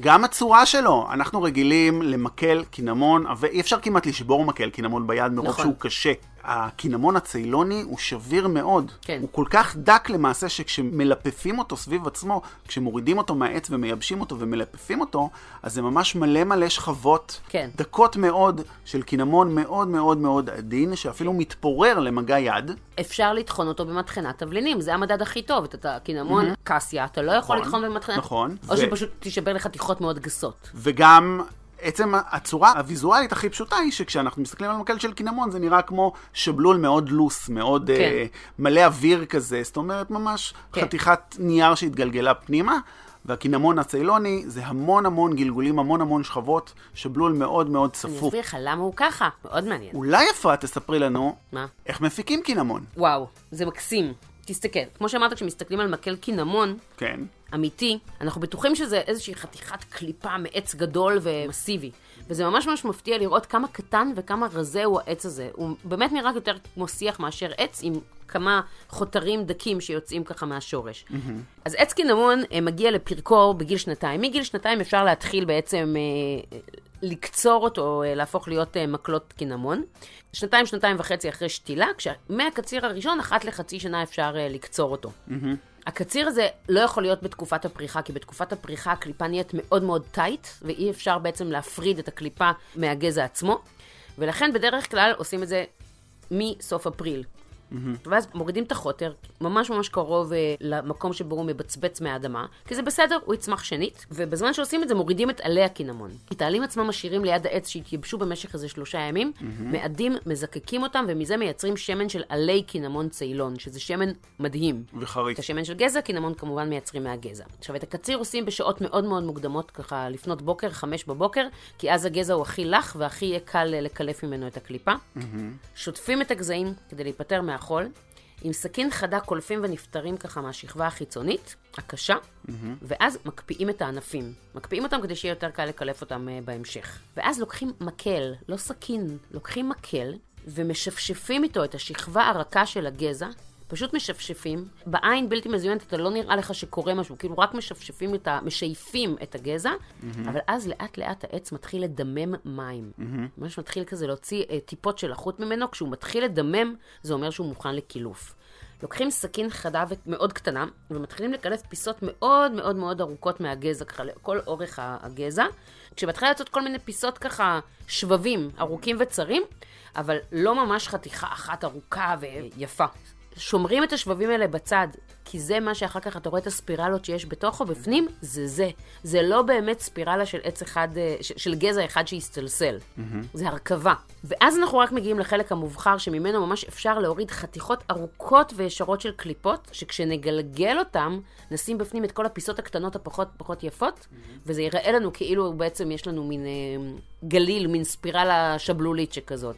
גם הצורה שלו, אנחנו רגילים למקל קינמון, ואי אפשר כמעט לשבור מקל קינמון ביד מרוב נכון. שהוא קשה. הקינמון הציילוני הוא שביר מאוד. כן. הוא כל כך דק למעשה שכשמלפפים אותו סביב עצמו, כשמורידים אותו מהעץ ומייבשים אותו ומלפפים אותו, אז זה ממש מלא מלא שכבות כן. דקות מאוד של קינמון מאוד מאוד מאוד עדין, שאפילו מתפורר למגע יד. אפשר לטחון אותו במטחנת תבלינים, זה המדד הכי טוב. את הקינמון קסיה, אתה לא יכול נכון, לטחון במטחנת... נכון. או ו- שפשוט תישבר לחתיכות מאוד גסות. וגם עצם הצורה הוויזואלית הכי פשוטה היא שכשאנחנו מסתכלים על מקל של קינמון זה נראה כמו שבלול מאוד לוס, מאוד כן. אה, מלא אוויר כזה, זאת אומרת ממש כן. חתיכת נייר שהתגלגלה פנימה. והקינמון הציילוני זה המון המון גלגולים, המון המון שכבות, שבלול מאוד מאוד אני צפוף. אסביר לך למה הוא ככה, מאוד מעניין. אולי אפרת תספרי לנו מה? איך מפיקים קינמון. וואו, זה מקסים. תסתכל, כמו שאמרת, כשמסתכלים על מקל קינמון, כן. אמיתי, אנחנו בטוחים שזה איזושהי חתיכת קליפה מעץ גדול ומסיבי. וזה ממש ממש מפתיע לראות כמה קטן וכמה רזה הוא העץ הזה. הוא באמת נראה יותר כמו שיח מאשר עץ עם כמה חותרים דקים שיוצאים ככה מהשורש. Mm-hmm. אז עץ קינמון אה, מגיע לפרקו בגיל שנתיים. מגיל שנתיים אפשר להתחיל בעצם אה, לקצור אותו, אה, להפוך להיות אה, מקלות קינמון. שנתיים, שנתיים וחצי אחרי שתילה, כשמהקציר הראשון, אחת לחצי שנה אפשר אה, לקצור אותו. Mm-hmm. הקציר הזה לא יכול להיות בתקופת הפריחה, כי בתקופת הפריחה הקליפה נהיית מאוד מאוד טייט, ואי אפשר בעצם להפריד את הקליפה מהגזע עצמו, ולכן בדרך כלל עושים את זה מסוף אפריל. Mm-hmm. ואז מורידים את החוטר, ממש ממש קרוב uh, למקום שבו הוא מבצבץ מהאדמה, כי זה בסדר, הוא יצמח שנית, ובזמן שעושים את זה מורידים את עלי הקינמון. את העלים עצמם משאירים ליד העץ שהתייבשו במשך איזה שלושה ימים, mm-hmm. מאדים, מזקקים אותם, ומזה מייצרים שמן של עלי קינמון צאלון, שזה שמן מדהים. וחריף. את השמן של גזע, קינמון כמובן מייצרים מהגזע. עכשיו, את הקציר עושים בשעות מאוד מאוד מוקדמות, ככה לפנות בוקר, חמש בבוקר, כי אז הגזע הוא הכי לח והכי יהיה קל לקלף ממנו את הקליפה. Mm-hmm. שוטפים את הגזעים כדי להיפטר מה... מהחול, עם סכין חדה קולפים ונפטרים ככה מהשכבה החיצונית, הקשה, mm-hmm. ואז מקפיאים את הענפים. מקפיאים אותם כדי שיהיה יותר קל לקלף אותם uh, בהמשך. ואז לוקחים מקל, לא סכין, לוקחים מקל, ומשפשפים איתו את השכבה הרכה של הגזע, פשוט משפשפים, בעין בלתי מזוינת אתה לא נראה לך שקורה משהו, כאילו רק משפשפים את ה... משייפים את הגזע, mm-hmm. אבל אז לאט לאט העץ מתחיל לדמם מים. Mm-hmm. ממש מתחיל כזה להוציא uh, טיפות של החוט ממנו, כשהוא מתחיל לדמם, זה אומר שהוא מוכן לקילוף. לוקחים סכין חדה ומאוד קטנה, ומתחילים לקלף פיסות מאוד מאוד מאוד ארוכות מהגזע, ככה לכל אורך הגזע. כשמתחילה לצאת כל מיני פיסות ככה, שבבים ארוכים וצרים, אבל לא ממש חתיכה אחת ארוכה ויפה. שומרים את השבבים האלה בצד, כי זה מה שאחר כך אתה רואה את הספירלות שיש בתוכו, בפנים, זה זה. זה לא באמת ספירלה של עץ אחד, אה, של גזע אחד שהסתלסל. Mm-hmm. זה הרכבה. ואז אנחנו רק מגיעים לחלק המובחר, שממנו ממש אפשר להוריד חתיכות ארוכות וישרות של קליפות, שכשנגלגל אותם, נשים בפנים את כל הפיסות הקטנות הפחות פחות יפות, mm-hmm. וזה ייראה לנו כאילו בעצם יש לנו מין אה, גליל, מין ספירלה שבלולית שכזאת.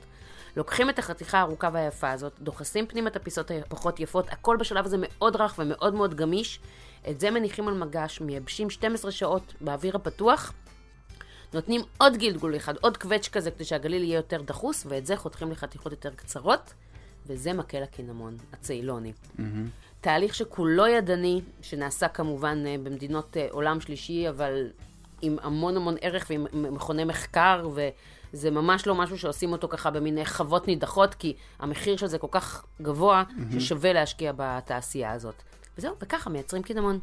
לוקחים את החתיכה הארוכה והיפה הזאת, דוחסים פנימה את הפיסות הפחות יפות, הכל בשלב הזה מאוד רך ומאוד מאוד גמיש. את זה מניחים על מגש, מייבשים 12 שעות באוויר הפתוח, נותנים עוד גלגול אחד, עוד קווץ' כזה, כדי שהגליל יהיה יותר דחוס, ואת זה חותכים לחתיכות יותר קצרות, וזה מקל הקינמון, הצאלוני. Mm-hmm. תהליך שכולו ידני, שנעשה כמובן אה, במדינות אה, עולם שלישי, אבל עם המון המון ערך ועם מכוני מחקר, ו... זה ממש לא משהו שעושים אותו ככה במיני חוות נידחות, כי המחיר של זה כל כך גבוה, mm-hmm. ששווה להשקיע בתעשייה הזאת. וזהו, וככה מייצרים קינמון.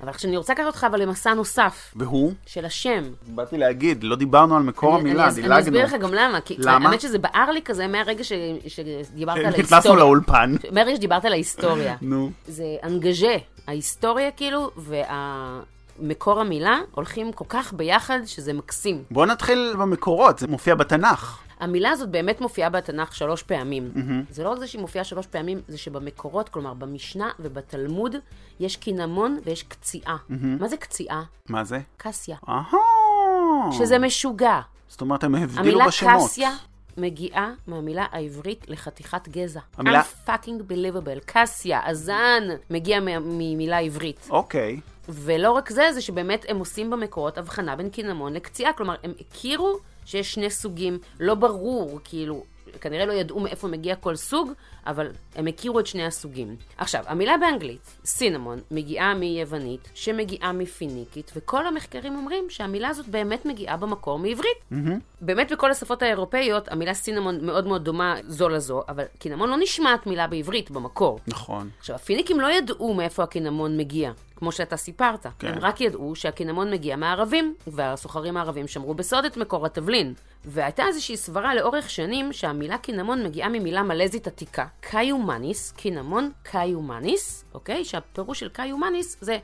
אבל עכשיו אני רוצה לקחת אותך אבל למסע נוסף. והוא? של השם. באתי להגיד, לא דיברנו על מקור אני, המילה, דילגנו. אני אסביר לך גם למה. כי למה? האמת שזה בער לי כזה מהרגע ש, שדיברת על ההיסטוריה. נכנסנו לאולפן. מהרגע שדיברת על ההיסטוריה. נו. זה אנגז'ה, ההיסטוריה כאילו, וה... מקור המילה הולכים כל כך ביחד שזה מקסים. בוא נתחיל במקורות, זה מופיע בתנ"ך. המילה הזאת באמת מופיעה בתנ"ך שלוש פעמים. Mm-hmm. זה לא רק זה שהיא מופיעה שלוש פעמים, זה שבמקורות, כלומר במשנה ובתלמוד, יש קינמון ויש קציעה. Mm-hmm. מה זה קציעה? מה זה? קסיה. אהה. שזה משוגע. זאת אומרת, הם הבדילו בשמות. המילה קסיה מגיעה מהמילה העברית לחתיכת גזע. המילה... Unfucking believable. קסיה, הזן, מגיע ממילה עברית. אוקיי. Okay. ולא רק זה, זה שבאמת הם עושים במקורות הבחנה בין קינמון לקציעה. כלומר, הם הכירו שיש שני סוגים, לא ברור, כאילו, כנראה לא ידעו מאיפה מגיע כל סוג, אבל הם הכירו את שני הסוגים. עכשיו, המילה באנגלית, סינמון, מגיעה מיוונית, שמגיעה מפיניקית, וכל המחקרים אומרים שהמילה הזאת באמת מגיעה במקור מעברית. Mm-hmm. באמת בכל השפות האירופאיות, המילה cinnamon מאוד מאוד דומה זו לזו, אבל קינמון לא נשמעת מילה בעברית במקור. נכון. עכשיו, הפיניקים לא ידעו מאיפה הקינמון מגיע. כמו שאתה סיפרת. כן. הם רק ידעו שהקינמון מגיע מהערבים, והסוחרים הערבים שמרו בסוד את מקור התבלין. והייתה איזושהי סברה לאורך שנים שהמילה קינמון מגיעה ממילה מלזית עתיקה, קיומניס, קינמון קיומניס, אוקיי? שהפירוש של קיומניס זה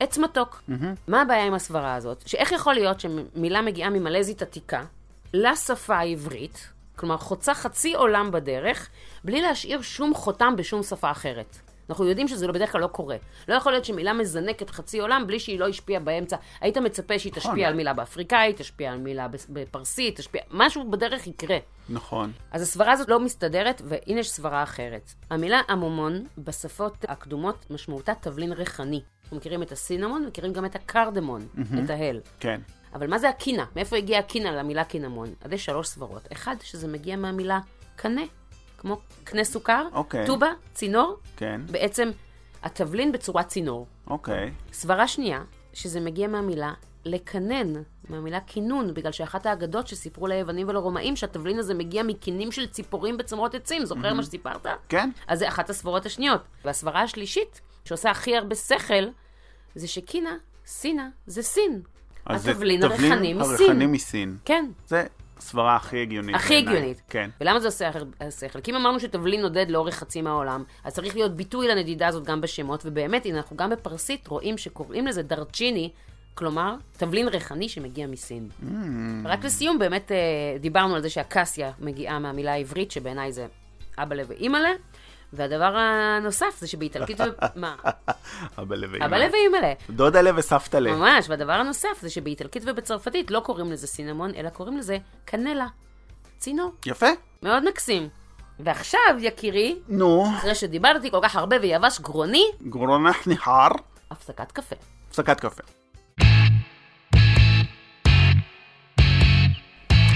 עץ מתוק. Mm-hmm. מה הבעיה עם הסברה הזאת? שאיך יכול להיות שמילה מגיעה ממלזית עתיקה לשפה העברית, כלומר חוצה חצי עולם בדרך, בלי להשאיר שום חותם בשום שפה אחרת? אנחנו יודעים שזה לא- בדרך כלל לא קורה. לא יכול להיות שמילה מזנקת חצי עולם בלי שהיא לא השפיעה באמצע. היית מצפה שהיא נכון. תשפיע על מילה באפריקאית, תשפיע על מילה בפ- בפרסית, תשפיע... משהו בדרך יקרה. נכון. אז הסברה הזאת לא מסתדרת, והנה יש סברה אחרת. המילה עמומון בשפות הקדומות משמעותה תבלין ריחני. אנחנו מכירים את הסינמון, מכירים גם את הקרדמון, את ההל. כן. אבל מה זה הקינה? מאיפה הגיעה הקינה למילה קינמון? אז יש שלוש סברות. אחד, שזה מגיע מהמילה קנה, כמו קנה סוכר, אוקיי. טובה, צינור, כן. בעצם התבלין בצורת צינור. אוקיי. סברה שנייה, שזה מגיע מהמילה לקנן, מהמילה כינון, בגלל שאחת האגדות שסיפרו ליוונים ולרומאים שהתבלין הזה מגיע מקינים של ציפורים בצמרות עצים, זוכר מה שסיפרת? כן. אז זה אחת הסברות השניות. והסברה השלישית, שעושה הכי הרבה שכל, זה שקינה, סינה, זה סין. התבלין הריחני מסין. הריחני מסין. כן, זה הסברה הכי הגיונית. הכי בעיניי. הגיונית. כן. ולמה זה עושה שכל? כי אם אמרנו שתבלין נודד לאורך חצי מהעולם, אז צריך להיות ביטוי לנדידה הזאת גם בשמות, ובאמת, הנה, אנחנו גם בפרסית רואים שקוראים לזה דרצ'יני, כלומר, תבלין ריחני שמגיע מסין. Mm. רק לסיום, באמת אה, דיברנו על זה שהקסיה מגיעה מהמילה העברית, שבעיניי זה אבאלה ואימא'לה, והדבר הנוסף זה שבאיטלקית... מה? אבא לב אבאלה ואימא'לה. דודה לב וסבתא לב. ממש, והדבר הנוסף זה שבאיטלקית ובצרפתית לא קוראים לזה סינמון, אלא קוראים לזה קנלה. צינור. יפה. מאוד מקסים. ועכשיו, יקירי, נו, אחרי שדיברתי כל כך הרבה ויבש גרוני, גרונך ניחר, הפסקת קפה. הפסקת קפה.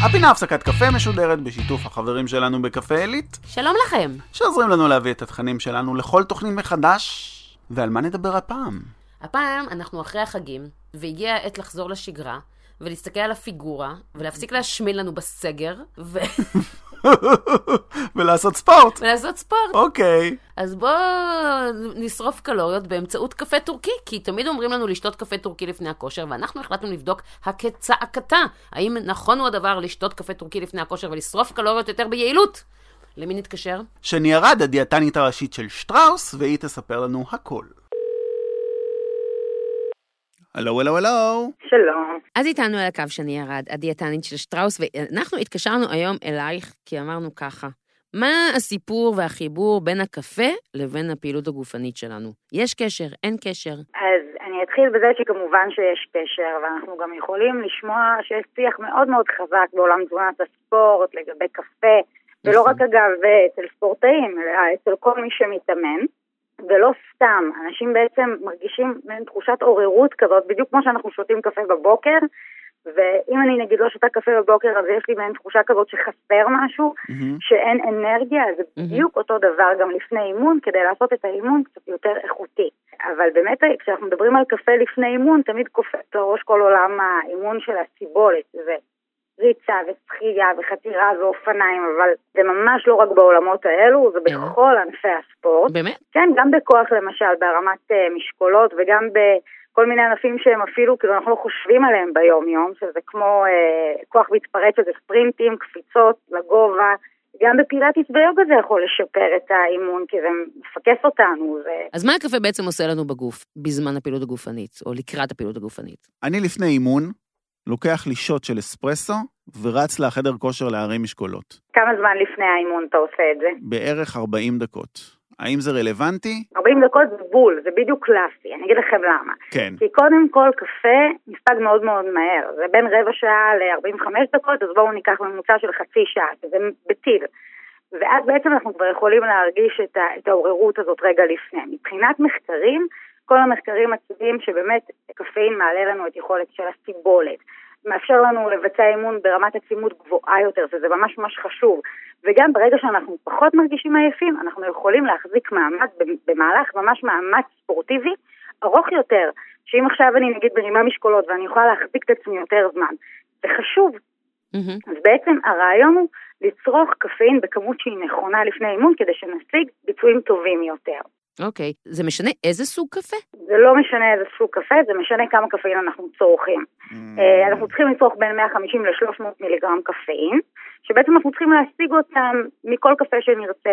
הפינה הפסקת קפה משודרת בשיתוף החברים שלנו בקפה עילית, שלום לכם. שעוזרים לנו להביא את התכנים שלנו לכל תוכנית מחדש. ועל מה נדבר הפעם? הפעם אנחנו אחרי החגים, והגיעה העת לחזור לשגרה, ולהסתכל על הפיגורה, ולהפסיק להשמין לנו בסגר, ו... ולעשות ספורט. ולעשות ספורט. אוקיי. אז בואו נשרוף קלוריות באמצעות קפה טורקי, כי תמיד אומרים לנו לשתות קפה טורקי לפני הכושר, ואנחנו החלטנו לבדוק הכצעקתה. האם נכון הוא הדבר לשתות קפה טורקי לפני הכושר ולשרוף קלוריות יותר ביעילות? למי נתקשר? שני ארד, הדיאטנית הראשית של שטראוס, והיא תספר לנו הכל. הלו, הלו, הלו. שלום. אז איתנו על הקו שני ירד, הדיאטנית של שטראוס, ואנחנו התקשרנו היום אלייך, כי אמרנו ככה, מה הסיפור והחיבור בין הקפה לבין הפעילות הגופנית שלנו? יש קשר, אין קשר? אז אני אתחיל בזה שכמובן שיש קשר, ואנחנו גם יכולים לשמוע שיש שיח מאוד מאוד חזק בעולם תזונת הספורט לגבי קפה, ולא נכון. רק אגב אצל ספורטאים, אלא אצל כל מי שמתאמן. ולא סתם, אנשים בעצם מרגישים מעין תחושת עוררות כזאת, בדיוק כמו שאנחנו שותים קפה בבוקר, ואם אני נגיד לא שותה קפה בבוקר, אז יש לי מעין תחושה כזאת שחסר משהו, מהמם. שאין אנרגיה, אז זה בדיוק אותו דבר גם לפני אימון, כדי לעשות את האימון קצת יותר איכותי. אבל באמת, כשאנחנו מדברים על קפה לפני אימון, תמיד קופץ לראש כל עולם האימון של הסיבולת, זה ריצה ושחייה וחתירה ואופניים, אבל זה ממש לא רק בעולמות האלו, זה אלא? בכל ענפי הספורט. באמת? כן, גם בכוח למשל, בהרמת אה, משקולות, וגם בכל מיני ענפים שהם אפילו, כאילו אנחנו לא חושבים עליהם ביום-יום, שזה כמו אה, כוח מתפרץ, שזה ספרינטים, קפיצות לגובה. גם בפילאטיס ויוגה זה יכול לשפר את האימון, כי זה מפקס אותנו, זה... אז מה הקפה בעצם עושה לנו בגוף בזמן הפעילות הגופנית, או לקראת הפעילות הגופנית? אני לפני אימון, לוקח לי שוט של אספרסו, ורץ לחדר כושר להרים משקולות. כמה זמן לפני האימון אתה עושה את זה? בערך 40 דקות. האם זה רלוונטי? 40 דקות זה בול, זה בדיוק קלאסי, אני אגיד לכם למה. כן. כי קודם כל קפה נספג מאוד מאוד מהר, זה בין רבע שעה ל-45 דקות, אז בואו ניקח ממוצע של חצי שעה, שזה בטיל. ואז בעצם אנחנו כבר יכולים להרגיש את, ה- את העוררות הזאת רגע לפני. מבחינת מחקרים, כל המחקרים מצביעים שבאמת קפאין מעלה לנו את יכולת של הסיבולת. מאפשר לנו לבצע אימון ברמת עצימות גבוהה יותר, שזה ממש ממש חשוב. וגם ברגע שאנחנו פחות מרגישים עייפים, אנחנו יכולים להחזיק מעמד במהלך ממש מאמץ ספורטיבי ארוך יותר, שאם עכשיו אני נגיד מרימה משקולות ואני יכולה להחזיק את עצמי יותר זמן, זה חשוב. מהמם. אז בעצם הרעיון הוא לצרוך קפאין בכמות שהיא נכונה לפני אימון, כדי שנשיג ביצועים טובים יותר. אוקיי. זה משנה איזה סוג קפה? זה לא משנה איזה סוג קפה, זה משנה כמה קפאין אנחנו צורכים. אה, אנחנו צריכים לצרוך בין 150 ל-300 מיליגרם קפאין, שבעצם אנחנו צריכים להשיג אותם מכל קפה שנרצה,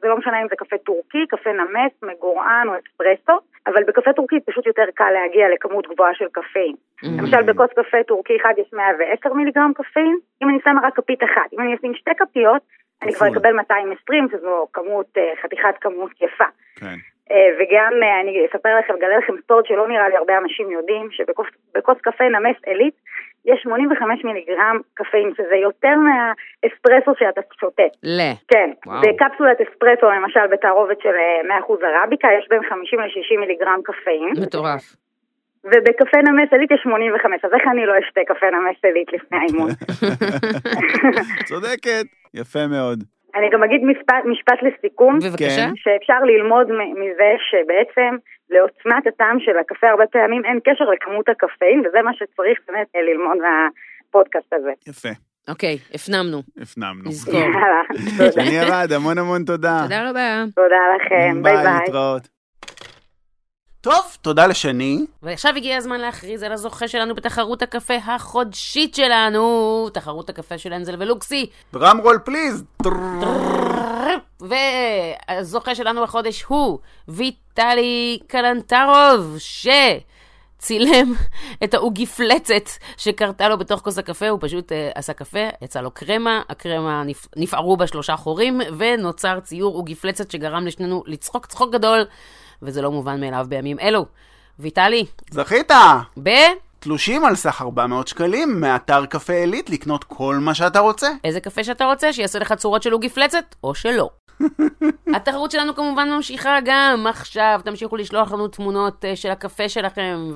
זה לא משנה אם זה קפה טורקי, קפה נמס, מגורען או אספרסו, אבל בקפה טורקי פשוט יותר קל להגיע לכמות גבוהה של קפאין. מהמם. למשל בכוס קפה טורקי אחד יש 110 מיליגרם קפאין, אם אני שמה רק כפית אחת, אם אני אשים שתי כפיות, אני כבר. אקבל 220, שזו כמות, אה, חתיכת כמות יפה. כן. אה, וגם אה, אני אספר לכם, אגלה לכם סוד שלא נראה לי הרבה אנשים יודעים, שבכוס קפה נמס עילית יש 85 מיליגרם קפאין, שזה יותר מהאספרסו שאתה שותה. ל. כן, וואו. בקפסולת אספרסו למשל בתערובת של אה, 100% ערביקה יש בין 50 ל-60 מיליגרם קפאין, מטורף. ובקפה נמס עילית יש 85, אז איך אני לא אשתה קפה נמס עילית לפני האימון? צודקת. יפה מאוד. אני גם אגיד משפט, משפט לסיכום. בבקשה. כן. שאפשר ללמוד מ- מזה שבעצם לעוצמת הטעם של הקפה הרבה פעמים אין קשר לכמות הקפאין, וזה מה שצריך באמת אה, ללמוד מהפודקאסט הזה. יפה. אוקיי, הפנמנו. הפנמנו. נזכור. יאללה, תודה. שני ירד, המון המון תודה. תודה רבה. תודה לכם, ביי ביי. להתראות. טוב, תודה לשני. ועכשיו הגיע הזמן להכריז על הזוכה שלנו בתחרות הקפה החודשית שלנו, תחרות הקפה של אנזל ולוקסי. drum roll please. והזוכה שלנו החודש הוא ויטלי קלנטרוב, שצילם את העוגיפלצת שקרתה לו בתוך כוס הקפה, הוא פשוט uh, עשה קפה, יצא לו קרמה, הקרמה נפ... נפערו בה שלושה חורים, ונוצר ציור עוגיפלצת שגרם לשנינו לצחוק צחוק גדול, וזה לא מובן מאליו בימים אלו. ויטלי, זכית! ב... תלושים על סך 400 שקלים מאתר קפה עילית לקנות כל מה שאתה רוצה. איזה קפה שאתה רוצה, שיעשה לך צורות של עוגיפלצת, או שלא. התחרות שלנו כמובן ממשיכה גם עכשיו, תמשיכו לשלוח לנו תמונות אה, של הקפה שלכם,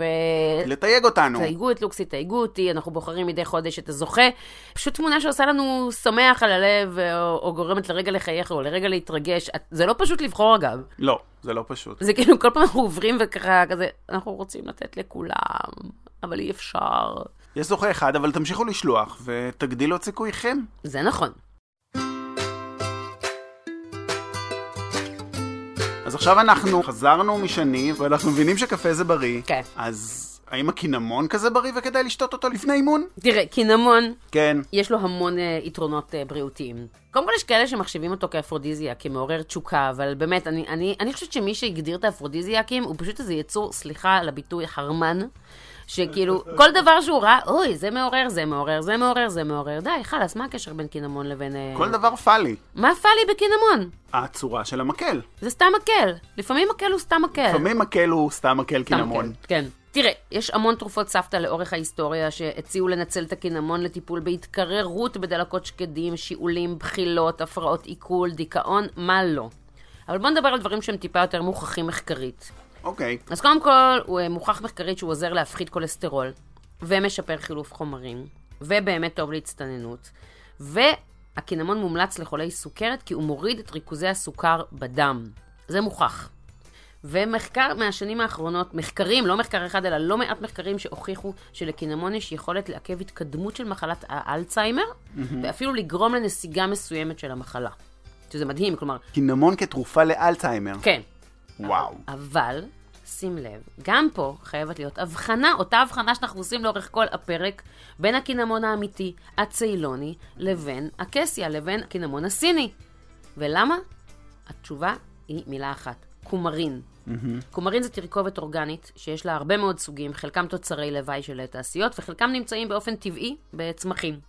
לתייג אותנו. ותייגו את לוקסי, תייגו אותי, אנחנו בוחרים מדי חודש את הזוכה. פשוט תמונה שעושה לנו שמח על הלב, אה, או, או גורמת לרגע לחייך, או לרגע להתרגש. זה לא פשוט לבחור אגב. לא, זה לא פשוט. זה כאילו כל פעם אנחנו עוברים וככה כזה, אנחנו רוצים לתת לכולם, אבל אי אפשר. יש זוכה אחד, אבל תמשיכו לשלוח, ותגדילו את סיכוייכם. זה נכון. אז עכשיו אנחנו חזרנו משני, ואנחנו מבינים שקפה זה בריא. כן. אז האם הקינמון כזה בריא וכדאי לשתות אותו לפני אימון? תראה, קינמון, כן. יש לו המון uh, יתרונות uh, בריאותיים. קודם כל יש כאלה שמחשיבים אותו כאפרודיזיה, כמעורר תשוקה, אבל באמת, אני, אני, אני חושבת שמי שהגדיר את האפרודיזיאקים הוא פשוט איזה יצור, סליחה על הביטוי, חרמן, שכאילו, כל דבר שהוא ראה, אוי, זה מעורר, זה מעורר, זה מעורר, זה מעורר. די, חלאס, מה הקשר בין קינמון לבין... אה, כל דבר פאלי. מה פאלי בקינמון? הצורה של המקל. זה סתם מקל. לפעמים מקל הוא סתם מקל. לפעמים מקל הוא סתם מקל קינמון. כן. תראה, יש המון תרופות סבתא לאורך ההיסטוריה שהציעו לנצל את הקינמון לטיפול בהתקררות בדלקות שקדים, שיעולים, בחילות, הפרעות עיכול, דיכאון, מה לא. אבל בואו נדבר על דברים שהם טיפה יותר מוכחים מחקרית. אוקיי. אז קודם כל, הוא אה, מוכח מחקרית שהוא עוזר להפחית כולסטרול, ומשפר חילוף חומרים, ובאמת טוב להצטננות, והקינמון מומלץ לחולי סוכרת כי הוא מוריד את ריכוזי הסוכר בדם. זה מוכח. ומחקר מהשנים האחרונות, מחקרים, לא מחקר אחד, אלא לא מעט מחקרים שהוכיחו שלקינמון יש יכולת לעכב התקדמות של מחלת האלצהיימר, ואפילו לגרום לנסיגה מסוימת של המחלה. שזה מדהים, כלומר, קינמון כתרופה לאלצהיימר. כן, וואו. אבל, שים לב, גם פה חייבת להיות הבחנה, אותה הבחנה שאנחנו עושים לאורך כל הפרק, בין הקינמון האמיתי, הצאלוני, לבין הקסיה, לבין הקינמון הסיני. ולמה? התשובה היא מילה אחת, קומרין. קומרין זה תרכובת אורגנית שיש לה הרבה מאוד סוגים, חלקם תוצרי לוואי של תעשיות וחלקם נמצאים באופן טבעי בצמחים.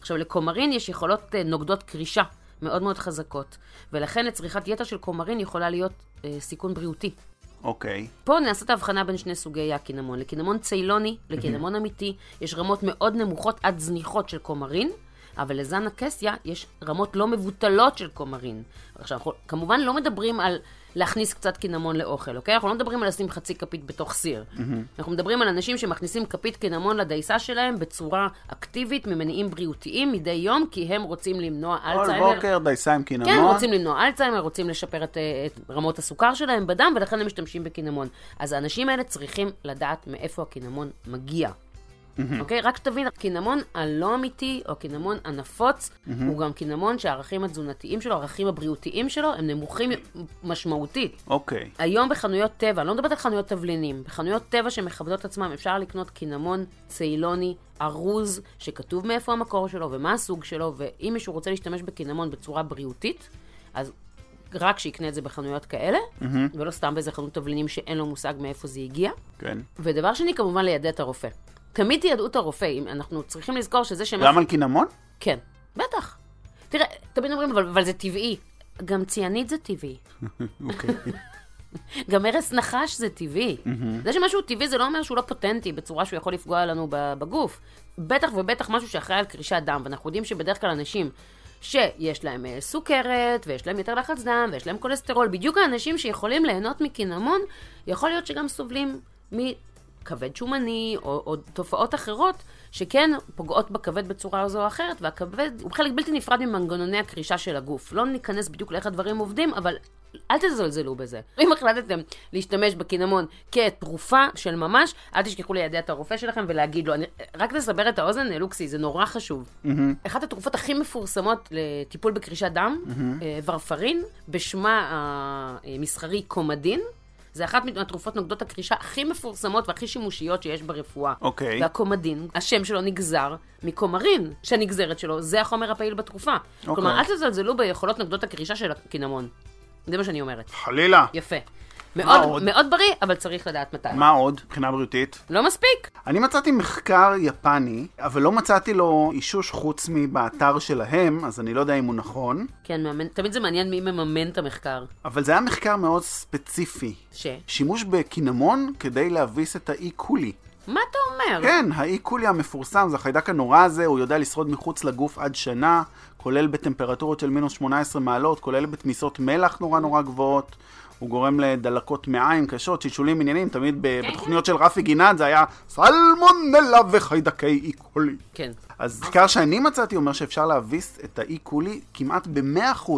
עכשיו, לקומרין יש יכולות אה, נוגדות קרישה מאוד מאוד חזקות, ולכן לצריכת יתר של קומרין יכולה להיות אה, סיכון בריאותי. אוקיי. פה נעשית הבחנה בין שני סוגי הקינמון. לקינמון צאלוני, לקינמון אמיתי, יש רמות מאוד נמוכות עד זניחות של קומרין, אבל לזן הקסיה יש רמות לא מבוטלות של קומרין. עכשיו, אנחנו כמובן לא מדברים על להכניס קצת קינמון לאוכל, אוקיי? אנחנו לא מדברים על לשים חצי כפית בתוך סיר. אנחנו מדברים על אנשים שמכניסים כפית קינמון לדייסה שלהם בצורה אקטיבית ממניעים בריאותיים מדי יום, כי הם רוצים למנוע כל אלצהיימר. בוקר דייסה עם קינמון. כן, רוצים למנוע אלצהיימר, רוצים לשפר את, את רמות הסוכר שלהם בדם, ולכן הם משתמשים בקינמון. אז האנשים האלה צריכים לדעת מאיפה הקינמון מגיע. אוקיי? רק שתבין, הקינמון הלא אמיתי, או הקינמון הנפוץ, הוא גם קינמון שהערכים התזונתיים שלו, הערכים הבריאותיים שלו, הם נמוכים משמעותית. אוקיי. היום בחנויות טבע, אני לא מדברת על חנויות תבלינים, בחנויות טבע שמכבדות עצמם אפשר לקנות קינמון צאלוני, ארוז, שכתוב מאיפה המקור שלו ומה הסוג שלו, ואם מישהו רוצה להשתמש בקינמון בצורה בריאותית, אז רק שיקנה את זה בחנויות כאלה, ולא סתם באיזה חנות תבלינים שאין לו מושג מאיפה זה הגיע. כן. ודבר שני, כמובן ליידע את הרופא. תמיד תיידעו את הרופא, אם אנחנו צריכים לזכור שזה שמה... גם על קינמון? כן, בטח. תראה, תמיד אומרים, אבל, אבל זה טבעי. גם ציאנית זה טבעי. אוקיי. גם הרס נחש זה טבעי. זה שמשהו טבעי זה לא אומר שהוא לא פוטנטי בצורה שהוא יכול לפגוע לנו בגוף. בטח ובטח משהו שאחראי על קרישת דם, ואנחנו יודעים שבדרך כלל אנשים שיש להם אה, סוכרת, ויש להם יותר לחץ דם, ויש להם כולסטרול, בדיוק האנשים שיכולים ליהנות מקינמון, יכול להיות שגם סובלים מכבד שומני, או, או תופעות אחרות, שכן פוגעות בכבד בצורה זו או אחרת, והכבד הוא חלק בלתי נפרד ממנגנוני הקרישה של הגוף. לא ניכנס בדיוק לאיך הדברים עובדים, אבל אל תזלזלו בזה. אם החלטתם להשתמש בקינמון כתרופה של ממש, אל תשכחו לידע את הרופא שלכם ולהגיד לו. אני, רק לסבר את האוזן, לוקסי, זה נורא חשוב. Mm-hmm. אחת התרופות הכי מפורסמות לטיפול בקרישת דם, mm-hmm. ורפרין, בשמה המסחרי קומדין. זה אחת מהתרופות נוגדות הקרישה הכי מפורסמות והכי שימושיות שיש ברפואה. אוקיי. והקומדין, השם שלו נגזר מקומרין, שהנגזרת שלו, זה החומר הפעיל בתרופה. אוקיי. כלומר, אל תזלזלו ביכולות נוגדות הקרישה של הקינמון. זה מה שאני אומרת. חלילה. יפה. מאוד? מאוד בריא, אבל צריך לדעת מתי. מה עוד מבחינה בריאותית? לא מספיק. אני מצאתי מחקר יפני, אבל לא מצאתי לו אישוש חוץ מבאתר שלהם, אז אני לא יודע אם הוא נכון, כן, מאמן, תמיד זה מעניין מי מממן את המחקר. אבל זה היה מחקר מאוד ספציפי. ש? שימוש בקינמון כדי להביס את האי קולי. מה אתה אומר? כן, האי קולי המפורסם, זה החיידק הנורא הזה, הוא יודע לשרוד מחוץ לגוף עד שנה, כולל בטמפרטורות של מינוס 18 מעלות, כולל בתמיסות מלח נורא נורא גבוהות. הוא גורם לדלקות מעיים קשות, שלשולים עניינים, תמיד ב- כן, בתוכניות של רפי גינת זה היה סלמונלה וחיידקי אי קולי. כן. אז מחקר שאני מצאתי אומר שאפשר להביס את האי קולי כמעט ב-100%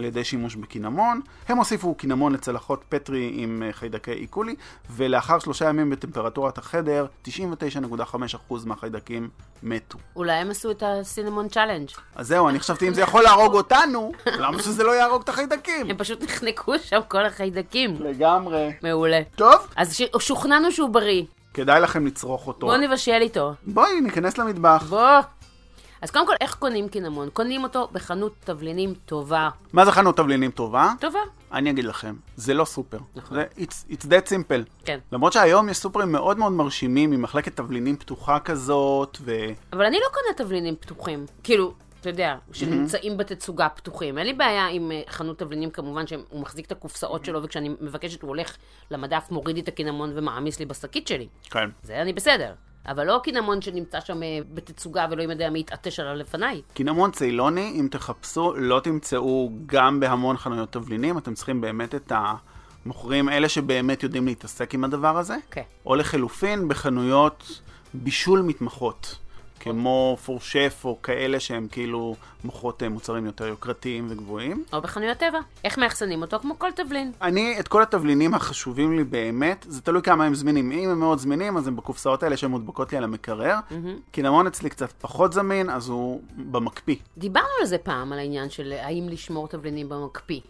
על ידי שימוש בקינמון. הם הוסיפו קינמון לצלחות פטרי עם אה, חיידקי אי קולי, ולאחר שלושה ימים בטמפרטורת החדר, 99.5% מהחיידקים מתו. אולי הם עשו את ה cinnamon challenge. אז זהו, אני חשבתי אם זה יכול להרוג אותנו, למה שזה לא יהרוג את החיידקים? הם פשוט נחנקו שם כל החיידקים. לגמרי. מעולה. טוב, אז ש... שוכנענו שהוא בריא. כדאי לכם לצרוך אותו. בואו נבשל איתו. בואי, ניכנס למטבח. בוא. אז קודם כל, איך קונים קינמון? קונים אותו בחנות תבלינים טובה. מה זה חנות תבלינים טובה? טובה. אני אגיד לכם, זה לא סופר. נכון. זה it's, it's that simple. כן. למרות שהיום יש סופרים מאוד מאוד מרשימים, עם מחלקת תבלינים פתוחה כזאת, ו... אבל אני לא קונה תבלינים פתוחים. כאילו, אתה יודע, שנמצאים בתצוגה פתוחים. אין לי בעיה עם אה, חנות תבלינים, כמובן שהוא מחזיק את הקופסאות שלו, וכשאני מבקשת הוא הולך למדף, מוריד לי את הקינמון ומעמיס לי בשקית שלי. כן. זה אני בסדר. אבל לא קינמון שנמצא שם אה, בתצוגה ולא יודע מי יתעטש עליו לפניי. קינמון צילוני, אם תחפשו, לא תמצאו גם בהמון חנויות תבלינים, אתם צריכים באמת את המוכרים, אלה שבאמת יודעים להתעסק עם הדבר הזה. כן. או לחלופין, בחנויות בישול מתמחות. כמו פורשף או כאלה שהם כאילו מוכרות אה, מוצרים יותר יוקרתיים וגבוהים. או בחנויות טבע. איך מאחסנים אותו? כמו כל תבלין. אני, את כל התבלינים החשובים לי באמת, זה תלוי כמה הם זמינים. אם הם מאוד זמינים, אז הם בקופסאות האלה שהן מודבקות לי על המקרר. קינמון אצלי קצת פחות זמין, אז הוא במקפיא. דיברנו על זה פעם, על העניין של האם לשמור תבלינים במקפיא.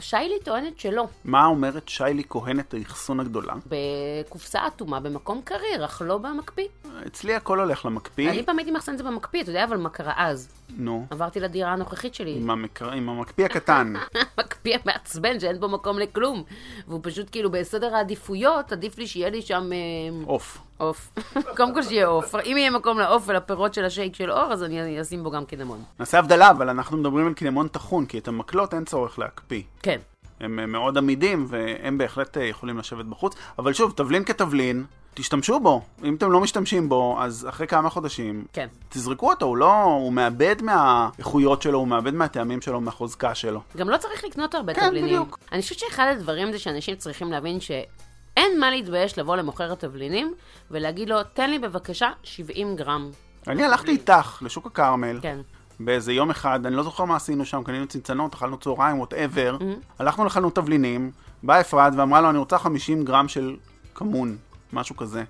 שיילי טוענת שלא. מה אומרת שיילי כהנת האחסון הגדולה? בקופסה אטומה במקום קריר, אך לא במקפיא. אצלי הכל הולך למקפיא. פעם הייתי מאחסן את זה במקפיא, אתה יודע, אבל מה קרה אז? נו, עברתי לדירה הנוכחית שלי. עם, המקר... עם המקפיא הקטן. מקפיא מעצבן שאין בו מקום לכלום. והוא פשוט כאילו בסדר העדיפויות, עדיף לי שיהיה לי שם אה, עוף. עוף. קודם כל שיהיה עוף. אם יהיה מקום לעוף ולפירות של השייק של אור, אז אני אשים בו גם קינמון. נעשה הבדלה, אבל אנחנו מדברים על קינמון טחון, כי את המקלות אין צורך להקפיא. כן. הם אה, מאוד עמידים, והם בהחלט אה, יכולים לשבת בחוץ. אבל שוב, תבלין כתבלין, תשתמשו בו. אם אתם לא משתמשים בו, אז אחרי כמה חודשים, כן. תזרקו אותו, הוא לא... הוא מאבד מהאיכויות שלו, הוא מאבד מהטעמים שלו, מהחוזקה שלו. גם לא צריך לקנות הרבה כן, תבלינים. בדיוק. אני חושבת שאחד הדברים זה שאנשים צריכים להבין שאין מה להתבייש לבוא למוכר התבלינים ולהגיד לו, תן לי בבקשה 70 גרם. אני הלכתי איתך לשוק הכרמל, כן. באיזה יום אחד, אני לא זוכר מה עשינו שם, קנינו צנצנות, אכלנו צהריים, whatever. Mm-hmm. הלכנו לחנות תבלינים, באה אפרת ואמרה לו, אני רוצה 50 גרם של כמון, משהו כזה.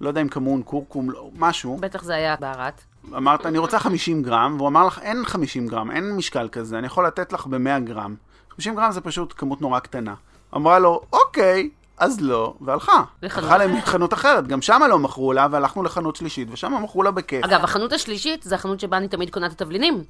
לא יודע אם כמון, קורקום, לא, משהו. בטח זה היה בהרט. אמרת, אני רוצה 50 גרם, והוא אמר לך, אין 50 גרם, אין משקל כזה, אני יכול לתת לך ב-100 גרם. 50 גרם זה פשוט כמות נורא קטנה. אמרה לו, אוקיי, אז לא, והלכה. הלכה. לחנות אחרת, גם שמה לא מכרו לה, והלכנו לחנות שלישית, ושם מכרו לה בכיף. אגב, החנות השלישית זה החנות שבה אני תמיד קונה את התבלינים.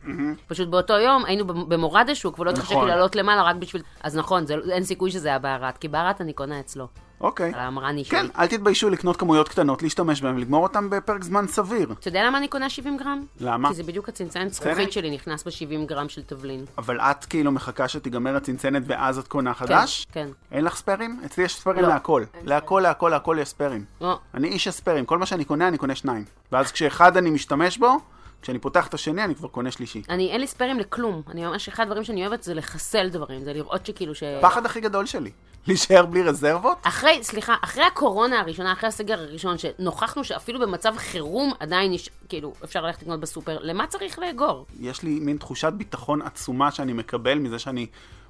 פשוט באותו יום היינו במורד השוק, ולא התחשק נכון. לי לעלות למעלה רק בשביל... אז נכון, זה, אין סיכוי שזה היה בערת, כי בערת אני קונה אצלו. אוקיי. על המרני שלי. כן, אל תתביישו לקנות כמויות קטנות, להשתמש בהן ולגמור אותן בפרק זמן סביר. אתה יודע למה אני קונה 70 גרם? למה? כי זה בדיוק הצנצנת צנצנת? זכוכית שלי נכנס ב-70 גרם של תבלין. אבל את כאילו מחכה שתיגמר הצנצנת ואז את קונה חדש? כן. אין לך ספיירים? אצלי יש ספיירים לא. להכל. להכל, להכל, להכל יש ספיירים. לא. אני איש הספיירים, כל מה שאני קונה, אני קונה שניים. ואז כשאחד אני משתמש בו, כשאני פותח את השני, אני כבר קונה שלישי. אני, אין לי ספיירים לכלום. אני ממש, אחד הדברים שאני אוהבת זה לחסל דברים, זה לראות שכאילו ש... הפחד הכי גדול שלי. להישאר בלי רזרבות? אחרי, סליחה, אחרי הקורונה הראשונה, אחרי הסגר הראשון, שנוכחנו שאפילו במצב חירום עדיין יש, כאילו, אפשר ללכת לקנות בסופר, למה צריך לאגור? יש לי מין תחושת ביטחון עצומה שאני מקבל מזה שאני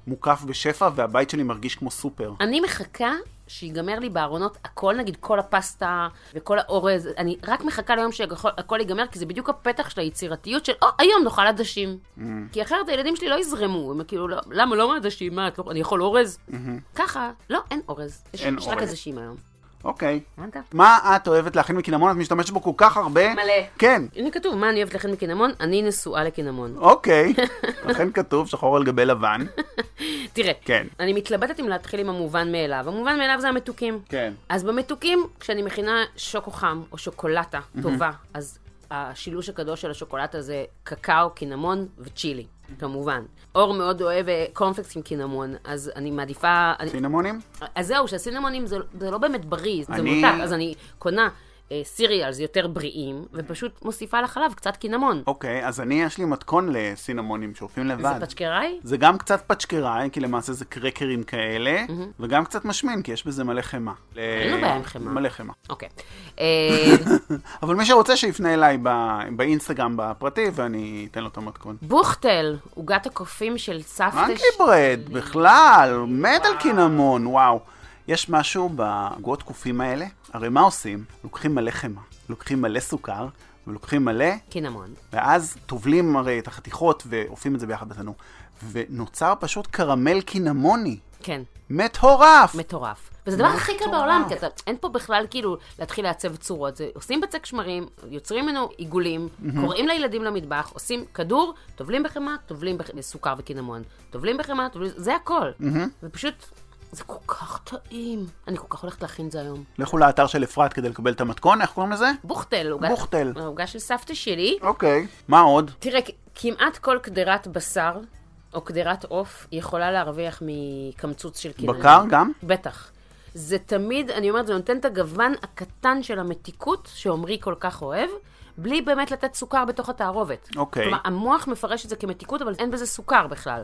מוקף בשפע והבית שלי מרגיש כמו סופר. אני מחכה שיגמר לי בארונות הכל, נגיד כל הפסטה וכל האורז, אני רק מחכה ליום שהכל ייגמר, כי זה בדיוק הפתח של היצירתיות של, או, היום נאכל עדשים. Mm. כי אחרת הילדים שלי לא יזרמו, הם כאילו, לא, למה לא עדשים? מה, לא, אני יכול אורז? ככה, לא, אין אורז. יש, Mm-hmm. אין יש רק אורז. עדשים היום. אוקיי. הבנת? מה את אוהבת להכין מקינמון? את משתמשת בו כל כך הרבה? מלא. כן. הנה כתוב, מה אני אוהבת לכן מקינמון? אני נשואה לקינמון. אוקיי. לכן כתוב שחור על גבי לבן. תראה, כן. אני מתלבטת אם להתחיל עם המובן מאליו. המובן מאליו זה המתוקים. כן. אז במתוקים, כשאני מכינה שוקו חם או שוקולטה טובה, אז השילוש הקדוש של השוקולטה זה קקאו, קינמון וצ'ילי, כמובן. אור מאוד אוהב אה, קורנפלקס עם קינמון, אז אני מעדיפה... אני- סינמונים? אז זהו, שהסינמונים זה, זה לא באמת בריא, זה אני- מותק, אז אני קונה סיריאלס יותר בריאים, ופשוט מוסיפה לחלב קצת קינמון. אוקיי, אז אני, יש לי מתכון לסינמונים שעופים לבד. זה פצ'קראי? זה גם קצת פצ'קראי, כי למעשה זה קרקרים כאלה, וגם קצת משמין, כי יש בזה מלא חמאה. אין לו בעיה עם חמאה. מלא חמאה. אוקיי. אה, אבל מי שרוצה שיפנה אליי ב- באינסטגרם בפרטי, ואני אתן לו את המתכון. בוכטל, עוגת הקופים של סבתא מנקי ברד, בכלל, מת על קינמון, וואו. יש משהו בעוגות קופים האלה, הרי מה עושים? לוקחים מלא חמאה, לוקחים מלא סוכר, ולוקחים מלא, קינמון. ואז טובלים הרי את החתיכות ועופים את זה ביחד בתנור. ונוצר פשוט קרמל קינמוני. כן, מטורף! מטורף. וזה הדבר הכי קל. בעולם, כי אתה, אין פה בכלל כאילו להתחיל לעצב צורות. זה, עושים בצק שמרים, יוצרים ממנו עיגולים, קוראים לילדים למטבח, עושים כדור, טובלים בחמאה, טובלים בח- בסוכר וקינמון. טובלים בחמאה, טובלים... זה הכל. ופשוט, זה כל כך טעים. אני כל כך הולכת להכין את זה היום. לכו לאתר של אפרת כדי לקבל את המתכון, איך קוראים לזה? בוכטל, עוגה- בוכטל. העוגה של סבתא שלי. אוקיי. מה עוד? תראה, כמעט כל קדרת בשר או קדרת עוף יכולה להרוויח מקמצוץ של קינמון. בקר גם? בטח. זה תמיד, אני אומרת, זה נותן את הגוון הקטן של המתיקות שעמרי כל כך אוהב, בלי באמת לתת סוכר בתוך התערובת. אוקיי. כלומר, המוח מפרש את זה כמתיקות, אבל אין בזה סוכר בכלל.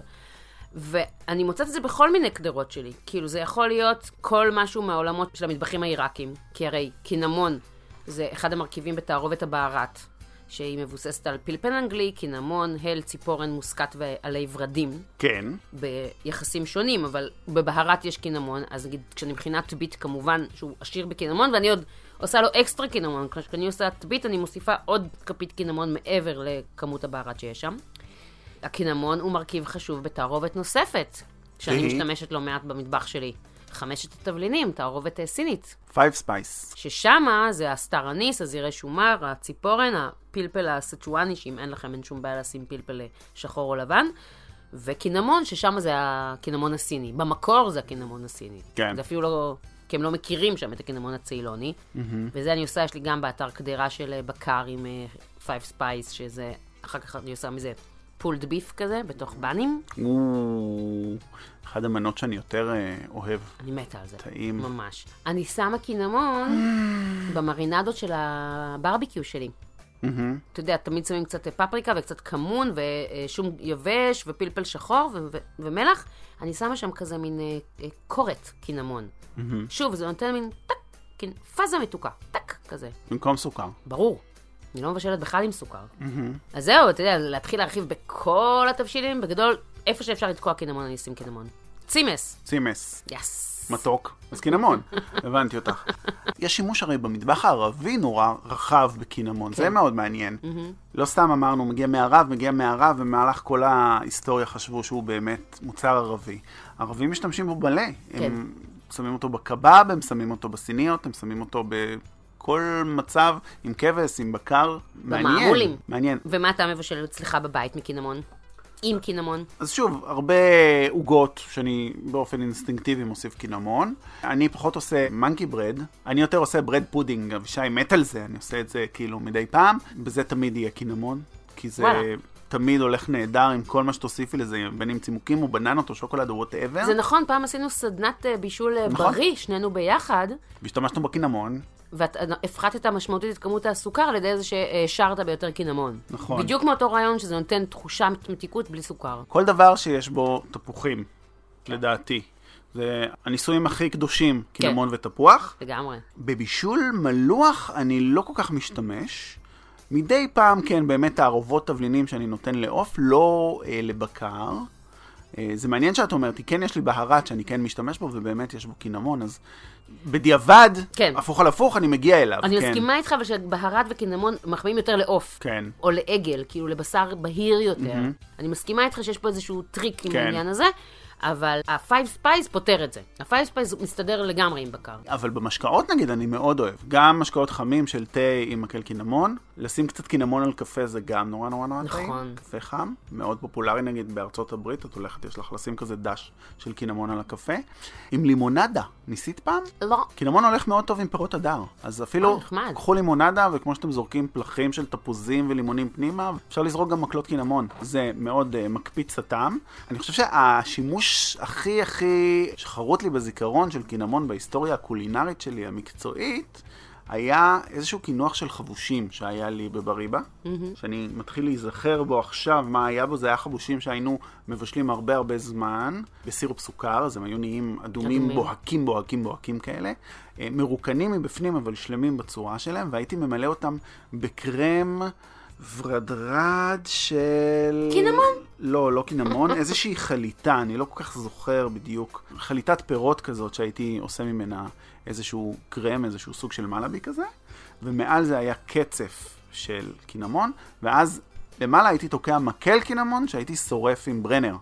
ואני מוצאת את זה בכל מיני קדרות שלי. כאילו, זה יכול להיות כל משהו מהעולמות של המטבחים העיראקים. כי הרי קינמון זה אחד המרכיבים בתערובת הבערת, שהיא מבוססת על פלפל אנגלי, קינמון, הל, ציפורן, מוסקת ועלי ורדים. כן. ביחסים שונים, אבל בבהרת יש קינמון, אז נגיד כשאני מכינה טבית כמובן שהוא עשיר בקינמון, ואני עוד עושה לו אקסטרה קינמון, כשאני עושה טבית אני מוסיפה עוד כפית קינמון מעבר לכמות הבהרת שיש שם. הקינמון הוא מרכיב חשוב בתערובת נוספת, שאני? משתמשת לא מעט במטבח שלי. חמשת התבלינים, תערובת אה, סינית. five spice. ששמה זה ה star anise, הזירי שומר, הציפורן, הפלפל הסצ'ואני, שאם אין לכם אין שום בעיה לשים פלפל אה, שחור או לבן, וקינמון, ששם זה הקינמון הסיני. במקור זה הקינמון הסיני. כן. זה אפילו לא... כי הם לא מכירים שם את הקינמון הציילוני. וזה אני עושה, יש לי גם באתר קדירה של אה, בקר עם five spice, שזה, אחר כך אני עושה מזה pulled beef כזה, בתוך באנים. או, אחד המנות שאני יותר אה, אוהב. אני מתה על זה. טעים. ממש. אני שמה קינמון במרינדות של הברביקיו שלי. אתה יודע, תמיד שמים קצת פפריקה וקצת כמון ושום יבש ופלפל שחור ו- ו- ומלח. אני שמה שם כזה מין אה, אה, קורת קינמון. שוב, זה נותן מין טק, קינ- פאזה מתוקה, טק, כזה. במקום סוכר. ברור. אני לא מבשלת בכלל עם סוכר. אז זהו, אתה יודע, להתחיל להרחיב בכל התבשילים, בגדול, איפה שאפשר לתקוע קינמון, אני אשים קינמון. צימס. צימס. יס. מתוק. אז קינמון. הבנתי אותך. יש שימוש הרי במטבח הערבי נורא רחב בקינמון, זה מאוד מעניין. לא סתם אמרנו, מגיע מערב, מגיע מערב, במהלך כל ההיסטוריה חשבו שהוא באמת מוצר ערבי. ערבים משתמשים בו מלא. כן. הם שמים אותו בקבב, הם שמים אותו בסיניות, הם שמים אותו בכל מצב, עם כבש, עם בקר. מעניין. במעמולים. מעניין. ומה אתה מבשל אצלך בבית מקינמון? עם קינמון? אז שוב, הרבה עוגות שאני באופן אינסטינקטיבי מוסיף קינמון. אני פחות עושה monkey bread, אני יותר עושה bread pudding, אבישי מת על זה, אני עושה את זה כאילו מדי פעם. בזה תמיד יהיה קינמון, כי זה... וואלה. תמיד הולך נהדר עם כל מה שתוסיפי לזה, בין אם צימוקים או בננות או שוקולד או whatever. זה נכון, פעם עשינו סדנת אה, בישול אה, נכון. בריא, שנינו ביחד, והשתמשנו בקינמון, והפחתת משמעותית את כמות הסוכר על ידי זה שהשארת ביותר קינמון. נכון. בדיוק מאותו רעיון שזה נותן תחושה מתיקות בלי סוכר. כל דבר שיש בו תפוחים, לדעתי. זה הניסויים הכי קדושים, כן. קינמון ותפוח. לגמרי. בבישול מלוח אני לא כל כך משתמש. מדי פעם כן, באמת תערובות תבלינים שאני נותן לעוף, לא אה, לבקר. אה, זה מעניין שאת אומרת, כי כן יש לי בהרת שאני כן משתמש בו, ובאמת יש בו קינמון, אז בדיעבד, כן. הפוך על הפוך, אני מגיע אליו. אני כן. מסכימה איתך, אבל שבהרט וקינמון מחמיאים יותר לעוף. כן. או לעגל, כאילו לבשר בהיר יותר. אני מסכימה איתך שיש פה איזשהו טריק עם כן. העניין הזה, אבל ה-five spice פותר את זה. ה-five spice מסתדר לגמרי עם בקר. אבל במשקאות נגיד אני מאוד אוהב. גם משקאות חמים של תה עם מקל קינמון. לשים קצת קינמון על קפה זה גם נורא נורא נורא טעים. נכון. קפה חם, מאוד פופולרי נגיד בארצות הברית. את הולכת, יש לך לשים כזה dash של קינמון על הקפה. עם לימונדה, ניסית פעם? לא. קינמון הולך מאוד טוב עם פירות הדר. אז אה, אפילו נחמד. קחו לימונדה, וכמו שאתם זורקים פלחים של תפוזים ולימונים פנימה, אפשר לזרוק גם מקלות קינמון. זה מאוד uh, מקפיץ הטעם. אני חושב שהשימוש הכי הכי שחרוט לי בזיכרון של קינמון בהיסטוריה הקולינרית שלי, המקצועית, היה איזשהו קינוח של חבושים שהיה לי בבריבה, שאני מתחיל להיזכר בו עכשיו, מה היה בו, זה היה חבושים שהיינו מבשלים הרבה הרבה זמן, בסירופ סוכר, אז הם היו נהיים אדומים אדומים. בוהקים, בוהקים, בוהקים כאלה, אה, מרוקנים מבפנים אבל שלמים בצורה שלהם, והייתי ממלא אותם בקרם ורדרד של... קינמון? לא, לא קינמון, איזושהי חליטה, אני לא כל כך זוכר בדיוק. חליטת פירות כזאת שהייתי עושה ממנה איזשהו קרם, איזשהו סוג של מלאבי כזה, ומעל זה היה קצף של קינמון, ואז למעלה הייתי תוקע מקל קינמון שהייתי שורף עם ברנר.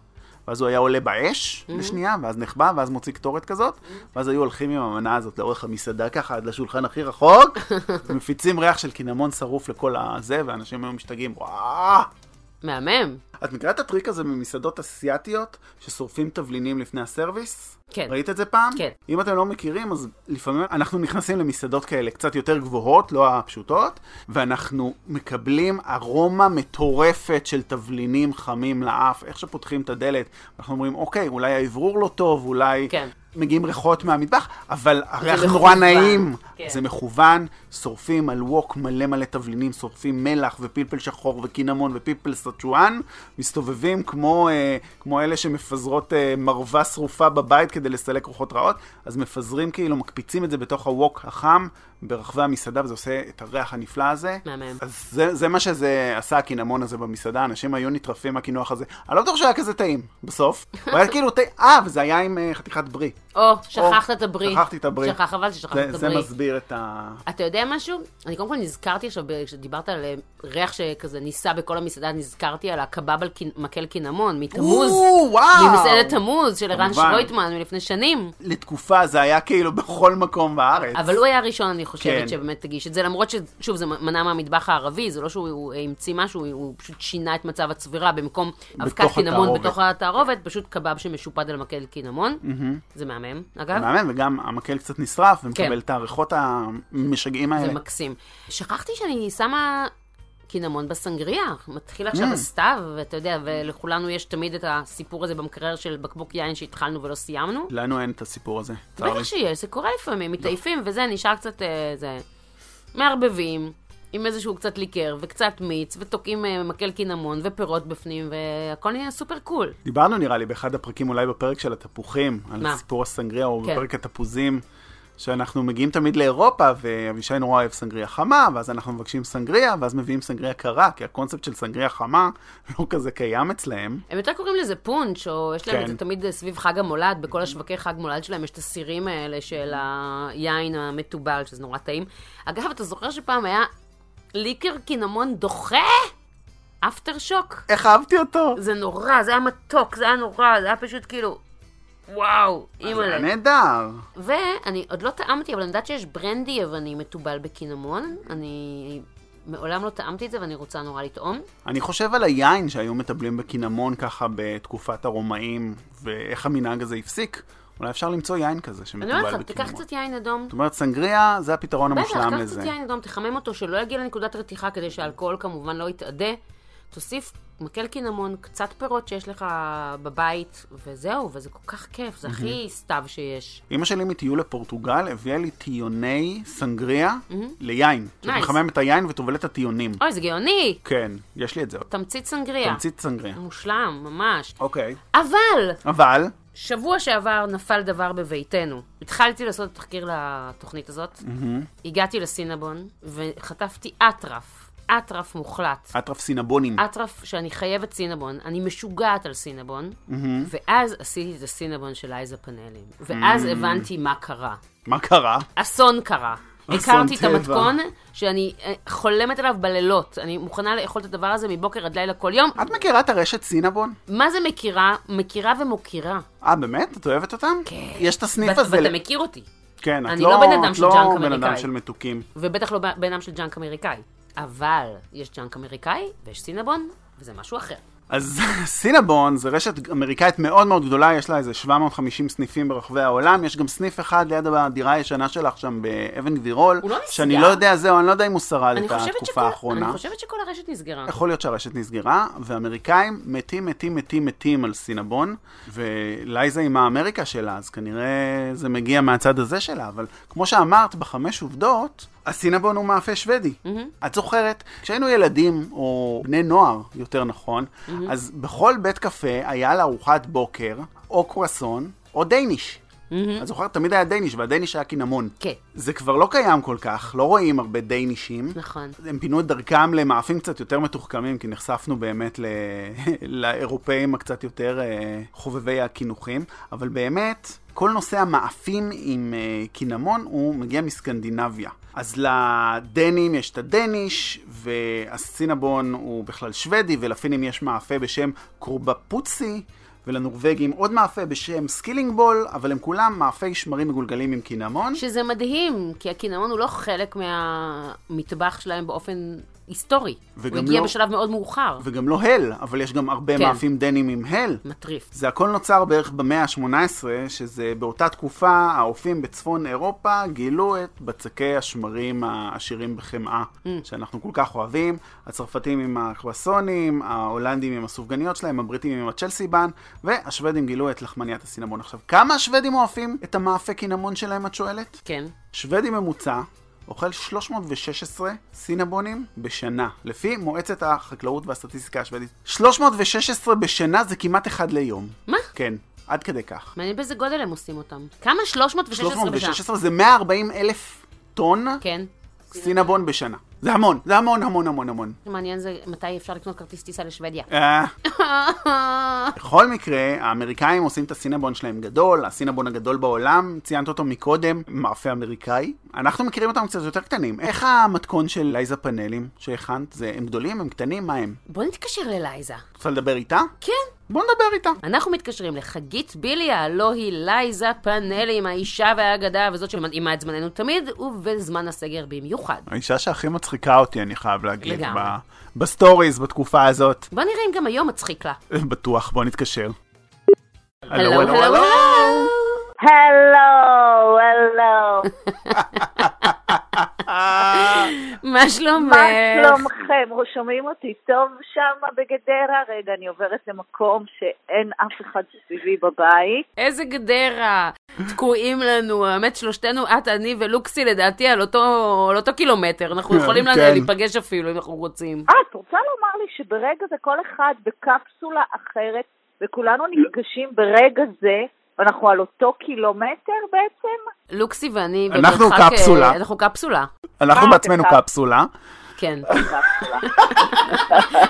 ואז הוא היה עולה באש לשנייה, ואז נחבא, ואז מוציא קטורת כזאת, ואז היו הולכים עם המנה הזאת לאורך המסעדה ככה עד לשולחן הכי רחוק, ומפיצים ריח של קינמון שרוף לכל הזה, ואנשים היו משתגעים, וואו! מהמם. את מכירה את הטריק הזה ממסעדות אסיאתיות, ששורפים תבלינים לפני הסרוויס? כן. ראית את זה פעם? כן. אם אתם לא מכירים, אז לפעמים אנחנו נכנסים למסעדות כאלה קצת יותר גבוהות, לא הפשוטות, ואנחנו מקבלים ארומה מטורפת של תבלינים חמים לאף, איך שפותחים את הדלת, אנחנו אומרים, אוקיי, אולי האוורור לא טוב, אולי... כן. מגיעים ריחות מהמטבח, אבל הריח. נורא נעים. כן. זה מכוון, שורפים על ווק מלא מלא תבלינים, שורפים מלח ופלפל שחור וקינמון ופלפל סצ'ואן, מסתובבים כמו, אה, כמו אלה שמפזרות אה, מרווה שרופה בבית כדי לסלק רוחות רעות, אז מפזרים כאילו, מקפיצים את זה בתוך הווק החם ברחבי המסעדה, וזה עושה את הריח הנפלא הזה. מהמם. אז זה, זה מה שזה עשה הקינמון הזה במסעדה, אנשים היו נטרפים מהקינוח הזה. אני לא בטוח שהיה כזה טעים, בסוף. הוא היה כאילו טעים, אה, וזה היה עם אה, חתיכת ברי. או, שכחת את הבריא. שכחתי את הבריא. שכח, חבל ששכחת זה, את זה הבריא. מסביר את ה... אתה יודע משהו? אני קודם כל נזכרתי עכשיו, כשדיברת על אה, ריח שכזה ניסה בכל המסעדה, נזכרתי על הקבב על מקל קינמון, מתמוז. ממסעדת תמוז של ערן. שרויטמן מלפני שנים. לתקופה זה היה כאילו בכל מקום בארץ. אבל הוא היה הראשון, אני חושבת, כן. שבאמת הגיש את זה, למרות ששוב, זה מנה מהמטבח הערבי, זה לא שהוא הוא המציא משהו, הוא פשוט שינה את מצב הצבירה, במקום אבקת קינמון. בתוך התערובת, פשוט קבב שמשופד על מקל קינמון. זה מהמם, אגב. מהמם, וגם המקל קצת נשרף ומקבל כן. את הריחות המשגעים זה האלה. מקסים. שכחתי שאני שמה קינמון בסנגריה. מתחיל עכשיו Mm. הסתיו, ואתה יודע, ולכולנו יש תמיד את הסיפור הזה במקרר של בקבוק יין שהתחלנו ולא סיימנו. לנו אין את הסיפור הזה. צר לי. בטח שיש, זה קורה לפעמים, מתעייפים וזה, נשאר קצת, אה, זה... מערבבים, עם איזשהו קצת ליקר, וקצת מיץ, ותוקעים אה, מקל קינמון, ופירות בפנים, והכל נהיה סופר קול. דיברנו נראה לי באחד הפרקים, אולי בפרק של התפוחים, על מה? סיפור הסנגריה, או כן. בפרק התפוזים, שאנחנו מגיעים תמיד לאירופה, ואבישי נורא אוהב סנגריה חמה, ואז אנחנו מבקשים סנגריה, ואז מביאים סנגריה קרה, כי הקונספט של סנגריה חמה לא כזה קיים אצלהם. הם יותר קוראים לזה פונץ', או יש להם כן. את זה תמיד סביב חג המולד, בכל השווקי חג מולד שלהם יש את הסירים האלה של היין המתובל, שזה נורא טעים. אגב, אתה זוכר שפעם היה ליקר קינמון דוחה? אפטר שוק? איך אהבתי אותו? זה נורא, זה היה מתוק, זה היה נורא, זה היה פשוט כאילו... וואו, זה היה אימא'לה. נהדר. ואני עוד לא טעמתי, אבל אני יודעת שיש ברנדי יווני מתובל בקינמון. אני מעולם לא טעמתי את זה ואני רוצה נורא לטעום. אני חושב על היין שהיו מטבלים בקינמון ככה בתקופת הרומאים, ואיך המנהג הזה הפסיק. אולי אפשר למצוא יין כזה אני שמטובל אומרת בקינמון. לך, תיקח קצת יין אדום. זאת אומרת, סנגריה זה הפתרון בטח, המושלם קח לזה. קצת יין אדום, תחמם אותו, שלא יגיע לנקודת רתיחה כדי שהאלכוהול כמובן לא יתאדה. תוסיף מקל קינמון, קצת פירות שיש לך בבית, וזהו, וזה כל כך כיף, זה הכי סתיו שיש. אמא שלי מטיול לפורטוגל הביאה לי טיוני סנגריה ליין. שאת Nice. מחממת את היין וטובלת את הטיונים. אוי, זה גאוני! כן, יש לי את זה. תמצית סנגריה. תמצית סנגריה. מושלם, ממש. אוקיי. אבל, אבל, שבוע שעבר נפל דבר בביתנו. התחלתי לעשות את התחקיר לתוכנית הזאת, הגעתי לסינבון, וחטפתי אטרף. אטרף מוחלט. אטרף סינבונים. אטרף שאני חייבת סינבון, אני משוגעת על סינבון, ואז עשיתי את הסינבון של אייזה פאנלים, ואז הבנתי מה קרה. מה קרה? אסון קרה. הכרתי את. המתכון שאני אה, חולמת עליו בלילות. אני מוכנה לאכול את הדבר הזה מבוקר עד לילה כל יום. את מכירה את הרשת סינבון? מה זה מכירה? מכירה ומוקירה. אה, באמת? את אוהבת אותם? כן. יש את הסניף הזה. ואתה מכיר אותי. כן, את אני לא, לא בן אדם של לא ג'אנק בן אדם אמריקאי. של מתוקים. ובטח לא בן אדם של ג'אנק אמריקאי. אבל יש ג'אנק אמריקאי ויש סינבון, וזה משהו אחר. אז סינבון זה רשת אמריקאית מאוד מאוד גדולה, יש לה איזה 750 סניפים ברחבי העולם, יש גם סניף אחד ליד הדירה הישנה שלך שם באבן גבירול, הוא לא נסגר? שאני לא יודע, זהו, אני לא יודע אם הוא שרד את התקופה שכל- האחרונה. אני חושבת שכל הרשת נסגרה. יכול להיות שהרשת נסגרה, ואמריקאים מתים, מתים, מתים, מתים על סינבון, ולייזה עם האמריקה שלה, אז כנראה זה מגיע מהצד הזה שלה, אבל כמו שאמרת, בחמש עובדות, הסינבון הוא מאפה שוודי. את זוכרת, כשהיינו ילדים, או בני נוער, יותר נכון, אז בכל בית קפה היה לארוחת בוקר, או קרואסון, או danish. את זוכרת? תמיד היה danish, וה danish היה קינמון. כן, זה כבר לא קיים כל כך, לא רואים הרבה דיינישים. נכון. הם פינו את דרכם למאפים קצת יותר מתוחכמים, כי נחשפנו באמת ל... לאירופאים הקצת יותר אה, חובבי הקינוחים, אבל באמת, כל נושא המאפים עם אה, קינמון הוא מגיע מסקנדינביה. אז לדנים יש את ה danish, והסינבון הוא בכלל שוודי, ולפינים יש מאפה בשם קורבפוסטי. ולנורבגים עוד מאפה בשם סקילינג בול, אבל הם כולם מאפי שמרים מגולגלים עם קינמון. שזה מדהים, כי הקינמון הוא לא חלק מהמטבח שלהם באופן היסטורי. הוא הגיע לא- בשלב מאוד מאוחר. וגם לא הל, אבל יש גם הרבה כן. מאפים דנים עם הל. מטריף. זה הכל נוצר בערך במאה ה-18, שזה באותה תקופה האופים בצפון אירופה גילו את בצקי השמרים העשירים בחמאה, Mm. שאנחנו כל כך אוהבים. הצרפתים עם הקרואסונים, ההולנדים עם הסופגניות שלהם, הבריטים עם הצ'לסיבן, והשוודים גילו את לחמניית הסינמון. עכשיו, כמה השוודים אוהבים את המאפה קינמון שלהם, את שואלת? כן. שוודי ממוצע אוכל 316 סינבונים בשנה, לפי מועצת החקלאות והסטטיסטיקה השוודית. 316 בשנה זה כמעט אחד ליום. מה? כן, עד כדי כך. מעניין באיזה גודל הם עושים אותם. כמה? 316 בשנה. 316 זה 140 אלף טון כן. סינבון בשנה. זה המון, זה המון המון המון המון. מעניין זה מתי אפשר לקנות כרטיס טיסה לשוודיה. אה, בכל מקרה, האמריקאים עושים את הסינבון שלהם גדול, הסינבון הגדול בעולם, ציינת אותו מקודם, מאפה אמריקאי. אנחנו מכירים אותם קצת יותר קטנים. איך המתכון של לייזה פאנלים שהכנת? זה, הם גדולים, הם קטנים, מה הם? בוא נתקשר ללייזה. רוצה לדבר איתה? כן. בוא נדבר איתה. אנחנו מתקשרים לחגית ביליה, הלא היא לייזה פאנלים, האישה והאגדה, וזאת שמנעימה את זמננו תמיד, ובזמן הסגר במיוחד. האישה שהכי מצחיקה אותי, אני חייב להגיד, לגמרי. ב- בסטוריז בתקופה הזאת. בוא נראה אם גם היום מצחיק לה. בטוח, בוא נתקשר. הלו, הלו, הלו. הלו, הלו. מה שלומך? מה שלומכם? שומעים אותי טוב שם בגדרה? רגע, אני עוברת למקום שאין אף אחד סביבי בבית. איזה גדרה. תקועים לנו, האמת שלושתנו, את, אני ולוקסי, לדעתי, על אותו, על אותו קילומטר. אנחנו יכולים כן. להיפגש אפילו, אם אנחנו רוצים. אה, את רוצה לומר לי שברגע זה כל אחד בקפסולה אחרת, וכולנו נפגשים ברגע זה, ואנחנו על אותו קילומטר בעצם? לוקסי ואני אנחנו במרחק, אה, קפסולה. אנחנו קפסולה, אנחנו אה, בעצמנו קפסולה. כן. קפסולה.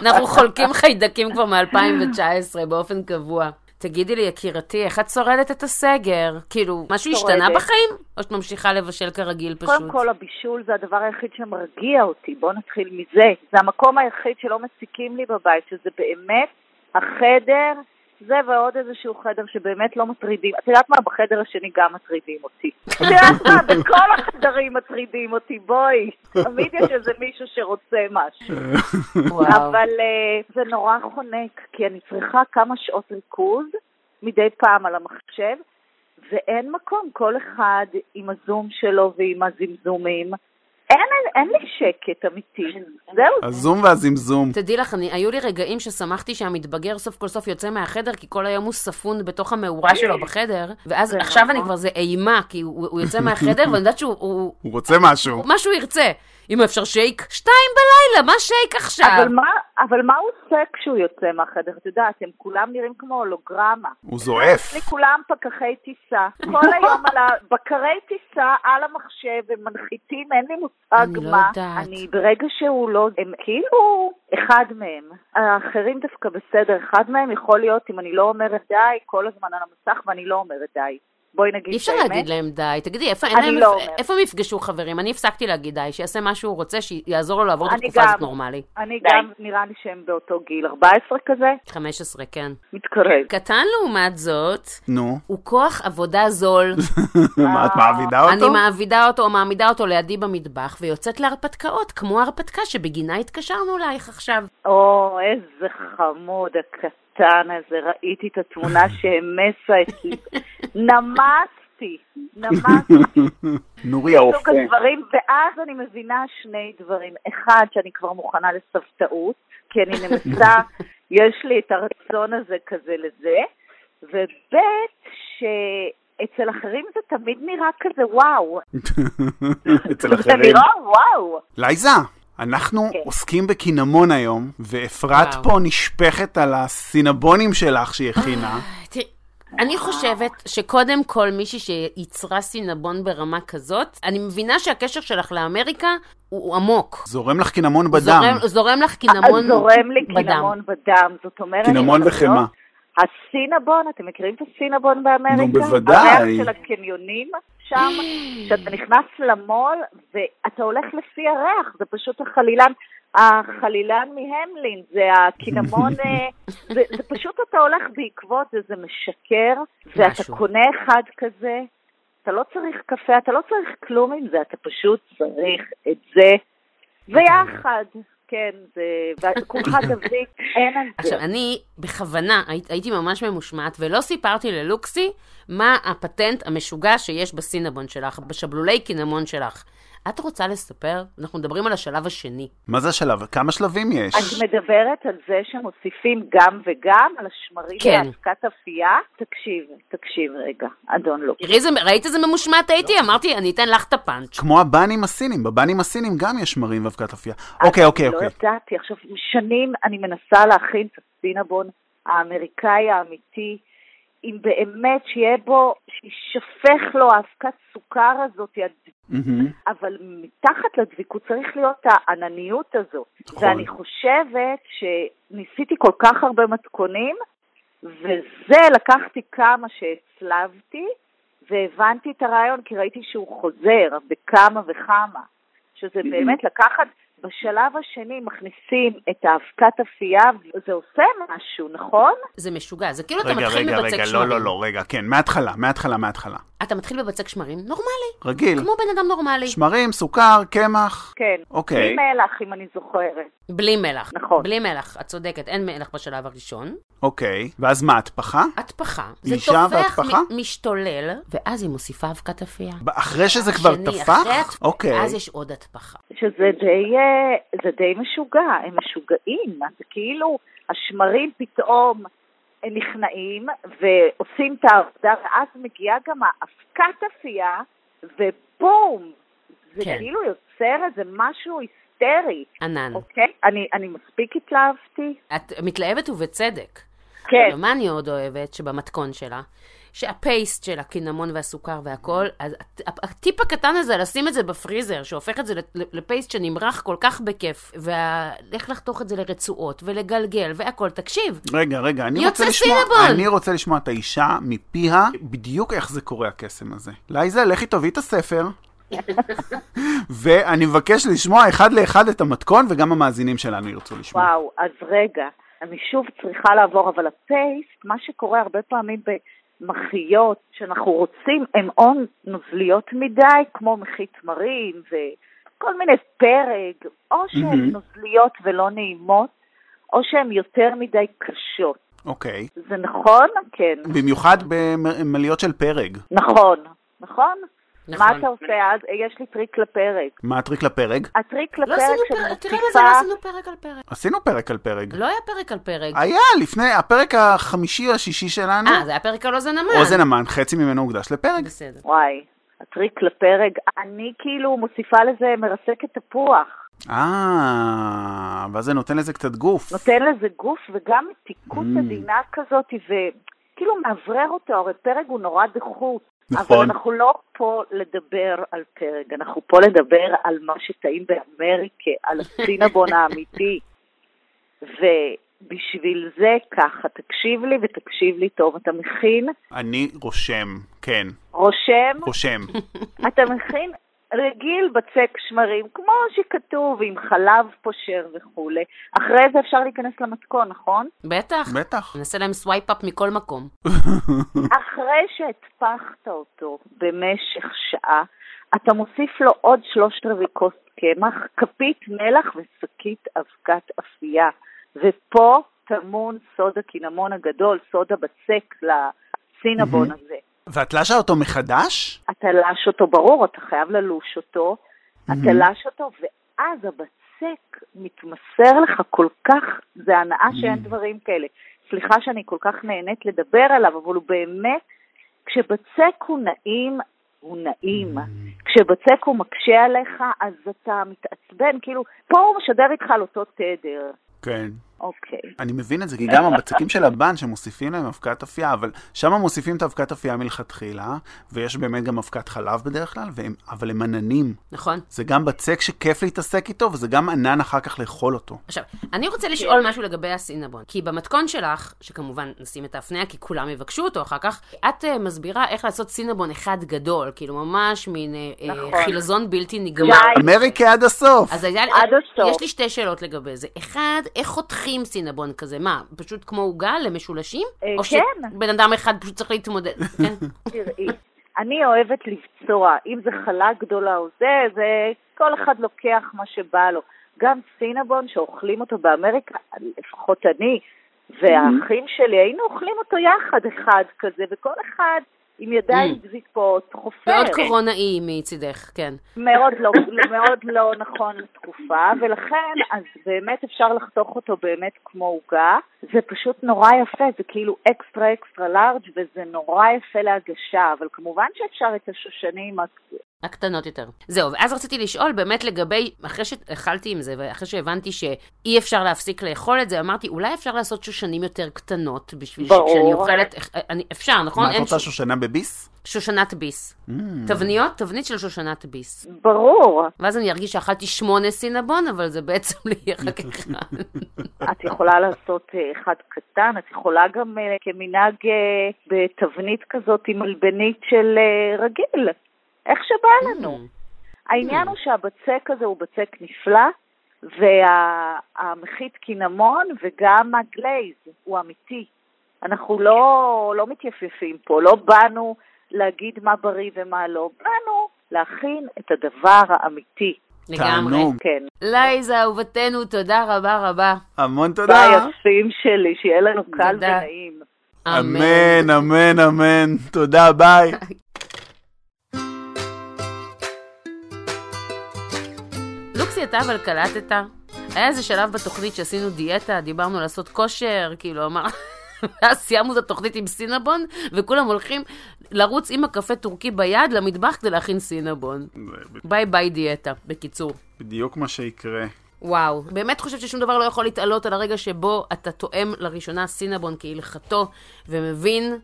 אנחנו חולקים חיידקים כבר מ-2019 באופן קבוע. תגידי לי, יקירתי, איך את שורדת את הסגר? כאילו, משהו שורדת. השתנה בחיים? או שאת ממשיכה לבשל כרגיל פשוט? קודם כל, הבישול זה הדבר היחיד שמרגיע אותי, בואו נתחיל מזה. זה המקום היחיד שלא מציקים לי בבית, שזה באמת החדר זה ועוד איזשהו חדר שבאמת לא מטרידים. את יודעת מה? בחדר השני גם מטרידים אותי. את יודעת מה? בכל החדרים מטרידים אותי, בואי. תמיד יש איזה מישהו שרוצה משהו. אבל uh, זה נורא חונק, כי אני צריכה כמה שעות ריכוז מדי פעם על המחשב, ואין מקום, כל אחד עם הזום שלו ועם הזמזומים. אין, אין, לי שקט אמיתי. זהו, הזום והזמזום. תדעי לך, אני, היו לי רגעים ששמחתי שהמתבגר סוף כל סוף יוצא מהחדר, כי כל היום הוא ספון בתוך המאורה שלו בחדר, ואז עכשיו נכון. אני כבר זה אימה, כי הוא, הוא יוצא מהחדר, ואני יודעת שהוא... הוא, הוא רוצה משהו. מה שהוא ירצה. אם אפשר שייק, שתיים בלילה, מה שייק עכשיו? אבל מה, אבל מה הוא עושה כשהוא יוצא מהחדר? את יודעת, הם כולם נראים כמו הולוגרמה. הוא זועף. יש לי כולם פקחי טיסה. כל היום על הבקרי טיסה על המחשב, הם מנחיתים, אין לי מושג אני לא מה. יודעת. אני, ברגע שהוא לא, הם כאילו אחד מהם. האחרים דווקא בסדר, אחד מהם יכול להיות, אם אני לא אומרת די, כל הזמן על המסך ואני לא אומרת די. בואי נגיד אי את אפשר האמת. להגיד להם די. תגידי, איפה, אני להם, לא אומרת. איפה הם יפגשו חברים? אני הפסקתי להגיד די, שיעשה מה שהוא רוצה, שיעזור לו לעבור את אני התקופה הזאת. נורמלי. אני גם, נראה לי שהם באותו גיל, 14 כזה, 15, כן. מתקרב. קטן לעומת זאת, נו. הוא כוח עבודה זול. מה, את מעבידה אותו? אני מעבידה אותו או מעמידה אותו לידי במטבח, ויוצאת להרפתקאות, כמו ההרפתקה שבגינה התקשרנו אלייך עכשיו. או, איזה חמוד הקטן הזה, ראיתי את התמונה שהמסה אצלי. נמסתי, נמסתי. נורי סוג האופה. הדברים, ואז אני מבינה שני דברים. אחד, שאני כבר מוכנה לסבתאות, כי אני נמסה, יש לי את הרצון הזה כזה לזה, וב' שאצל אחרים זה תמיד נראה כזה וואו. אצל זה אחרים. נראה וואו. לייזה, אנחנו כן. עוסקים בקינמון היום, ואפרת וואו. פה נשפכת על הסינבונים שלך שהיא הכינה. אני חושבת שקודם כל מישהי שייצרה סינבון ברמה כזאת, אני מבינה שהקשר שלך לאמריקה הוא, עמוק. זורם לך קינמון בדם. זורם, זורם לך קינמון אז זורם לי בדם. קינמון בדם, זאת אומרת... קינמון וחמאה. להיות- הסינבון, אתם מכירים את הסינבון באמריקה? נו, בוודאי. הריח של הקניונים שם, שאתה נכנס למול ואתה הולך לפי הריח, זה פשוט החלילן. החלילן מהמלין, זה הקינמון, אה, זה, זה פשוט אתה הולך בעקבות זה, זה משקר, ואתה. קונה אחד כזה, אתה לא צריך קפה, אתה לא צריך כלום עם זה, אתה פשוט צריך את זה ויחד. כן, זה, וכולך תביא, אין על זה. עכשיו, אני בכוונה היית- הייתי ממש ממושמעת, ולא סיפרתי ללוקסי מה הפטנט המשוגע שיש בסינבון שלך, בשבלולי קינמון שלך. את רוצה לספר? אנחנו מדברים על השלב השני. מה זה השלב? כמה שלבים יש? את מדברת על זה שמוסיפים גם וגם על השמרים כן. באבקת אפייה? תקשיב, תקשיב רגע, אדון לוק. תראי, ראית איזה ממושמעת הייתי? אמרתי, אני אתן לך את הפאנץ'. כמו הבנים הסינים, בבנים הסינים גם יש שמרים ואבקת אפייה. אוקיי, אוקיי, לא אוקיי. ידעתי, עכשיו שנים אני מנסה להכין את הסינבון האמריקאי האמיתי, אם באמת שיהיה בו, שישפך לו האבקת סוכר הזאת, מהמם. אבל מתחת לדביקות צריך להיות הענניות הזאת. נכון. ואני חושבת שניסיתי כל כך הרבה מתכונים, וזה לקחתי כמה שהצלבתי, והבנתי את הרעיון כי ראיתי שהוא חוזר בכמה וכמה. שזה באמת לקחת, בשלב השני מכניסים את האבקת אפייה, וזה עושה משהו, נכון? זה משוגע, זה כאילו אתה רגע, מתחיל רגע, בבצק רגע, שמרים. לא, לא, לא, רגע, כן, מההתחלה, מההתחלה, מההתחלה. אתה מתחיל בבצק שמרים נורמלי, רגיל. כמו בן אדם נורמלי. שמרים, סוכר, קמח. כן. אוקיי. בלי מלח, אם אני זוכרת. בלי מלח. נכון. בלי מלח, את צודקת, אין מלח בשלב הראשון. אוקיי. ואז מה, התפחה? התפחה. זה והתפחה? מ- משתולל, ואז היא מוסיפה אבקת אפייה. אחרי שזה כבר טפח? אחרי אוקיי. אז יש עוד התפחה. שזה די, אה, זה די משוגע, הם משוגעים, זה כאילו השמרים פתאום נכנעים ועושים את העבודה, ואז מגיעה גם האבקת אפייה, ובום, זה כן. כאילו יוצר איזה משהו היסטרי, ענן. אוקיי? אני, אני מספיק התלהבתי? את מתלהבת ובצדק. כן. ומה אני עוד אוהבת? שבמתכון שלה, שהפייסט של הקינמון והסוכר והכל, אז הט- הטיפ הקטן הזה, לשים את זה בפריזר, שהופך את זה לפ- לפייסט שנמרח כל כך בכיף, ואיך לחתוך את זה לרצועות, ולגלגל, והכל. תקשיב, רגע, רגע, אני רוצה לשמוע, סינבון. אני רוצה לשמוע את האישה מפיה, בדיוק איך זה קורה הקסם הזה. לייזה, לכי תביאי את הספר, ואני מבקש לשמוע אחד לאחד את המתכון, וגם המאזינים שלנו ירצו לשמוע. וואו, אז רגע, אני שוב צריכה לעבור, אבל הפייסט, מה שקורה הרבה פעמים במחיות שאנחנו רוצים, הן או נוזליות מדי, כמו מחית מרים וכל מיני פרג, או שהן מהמם. נוזליות ולא נעימות, או שהן יותר מדי קשות. אוקיי. זה נכון? כן. במיוחד במליות של פרג. נכון, נכון? נכון. מה אתה עושה אז? יש לי טריק לפרג. מה הטריק לפרג? הטריק לא לפרג תראה מה זה, לא מוסיפה... עשינו פרק על פרג. עשינו פרק על פרג. לא היה פרק על פרג. היה, לפני, הפרק החמישי או השישי שלנו, אה, זה היה פרק על אוזן המן. אוזן המן, חצי ממנו הוקדש לפרג. בסדר. וואי, הטריק לפרג, אני כאילו מוסיפה לזה מרסקת תפוח. אה, ואז זה נותן לזה קצת גוף. נותן לזה גוף וגם מתיקות Mm. עדינה כזאת, וכאילו מאוורר אותו, הרי פרק הוא נורא דחוס. נכון. אבל אנחנו לא פה לדבר על פרק, אנחנו פה לדבר על מה שטעים באמריקה, על הסינבון האמיתי. ובשביל זה ככה, תקשיב לי ותקשיב לי טוב, אתה מכין, אני רושם, כן, רושם, רושם. אתה מכין רגיל בצק שמרים, כמו שכתוב, עם חלב פושר וכולי. אחרי זה אפשר להיכנס למתכון, נכון? בטח. בטח. נעשה להם swipe up מכל מקום. אחרי שהטפחת אותו במשך שעה, אתה מוסיף לו עוד שלושת רבעי כוס קמח, כפית מלח ושקית אבקת אפייה. ופה טמון סוד הקינמון הגדול, סוד הבצק לסינבון הזה. ואת לשה אותו מחדש? אתה לש אותו, ברור, אתה חייב ללוש אותו, אתה לש אותו, ואז הבצק מתמסר לך כל כך, זה הנאה שאין דברים כאלה. סליחה שאני כל כך נהנית לדבר עליו, אבל הוא באמת, כשבצק הוא נעים, הוא נעים. כשבצק הוא מקשה עליך, אז אתה מתעצבן, כאילו, פה הוא משדר איתך על אותו תדר. כן. אוקיי. אני מבין את זה, כי גם הבצקים של הבן שמוסיפים להם אבקת אפייה, אבל שם מוסיפים את האבקת אפייה מלכתחילה, ויש באמת גם אבקת חלב בדרך כלל, והם, אבל הם עננים. נכון? זה גם בצק שכיף להתעסק איתו, וזה גם ענן אחר כך לאכול אותו. עכשיו, אני רוצה לשאול משהו לגבי הסינבון. כי במתכון שלך, שכמובן נשים את ההפניה, כי כולם יבקשו אותו אחר כך, את uh, מסבירה איך לעשות סינבון אחד גדול, כאילו ממש מין uh, נכון. חילזון בלתי נגמר. אמריקה עד הסוף. אז היה, עד הסוף. יש לי שתי שאלות לגבי זה. אחד, איך חותכים סינבון כזה? מה, פשוט כמו עוגה למשולשים? אה, או כן. שבן אדם אחד פשוט צריך להתמודד? כן. תראי, אני אוהבת לבצוע, אם זה חלה גדולה או זה, זה כל אחד לוקח מה שבא לו. גם סינבון שאוכלים אותו באמריקה, לפחות אני והאחים שלי, היינו אוכלים אותו יחד אחד כזה, וכל אחד עם ידיים גזיקות, חופר. מאוד קורונאי מצידך, כן. מאוד לא, מאוד לא נכון לתקופה, ולכן אז באמת אפשר לחתוך אותו באמת כמו עוגה. זה פשוט נורא יפה, זה כאילו אקסטרה אקסטרה לארג' וזה נורא יפה להגשה, אבל כמובן שאפשר את השושנים הקטנות יותר. זהו, ואז רציתי לשאול באמת לגבי, אחרי שאכלתי עם זה, ואחרי שהבנתי שאי אפשר להפסיק לאכול את זה, אמרתי, אולי אפשר לעשות שושנים יותר קטנות, בשביל ברור. שכשאני אוכלת, אני, אפשר, נכון? מה, את רוצה ש- שושנה בביס? שושנת ביס. תבניות? תבנית של שושנת ביס. ברור. ואז אני ארגיש שאכלתי שמונה סינבון, אבל זה בעצם לא יהיה רק אחד. את יכולה לעשות אה, אחד קטן, את יכולה גם אה, כמנהג אה, בתבנית כזאת עם מלבנית של רגיל, איך שבא לנו. העניין הוא שהבצק הזה הוא בצק נפלא, והמחית קינמון וגם הגלייז הוא אמיתי. אנחנו לא, לא מתייפייפים פה, לא באנו להגיד מה בריא ומה לא, באנו להכין את הדבר האמיתי. לגמרי. תענוג. כן. לייזה, אהובתנו, תודה רבה רבה. המון ביי, תודה. יפים שלי, שיהיה לנו קל. ונעים. אמן, אמן, אמן. תודה, ביי. לוקסי, אתה אבל קלטת? היה איזה שלב בתוכנית שעשינו דיאטה, דיברנו לעשות כושר, כאילו, אמר... ואז סיימנו את התוכנית עם סינבון, וכולם הולכים לרוץ עם הקפה טורקי ביד למטבח כדי להכין סינבון. ביי ביי דיאטה, בקיצור. בדיוק מה שיקרה. וואו, באמת חושבת ששום דבר לא יכול להתעלות על הרגע שבו אתה טועם לראשונה סינבון כהלכתו, ומבין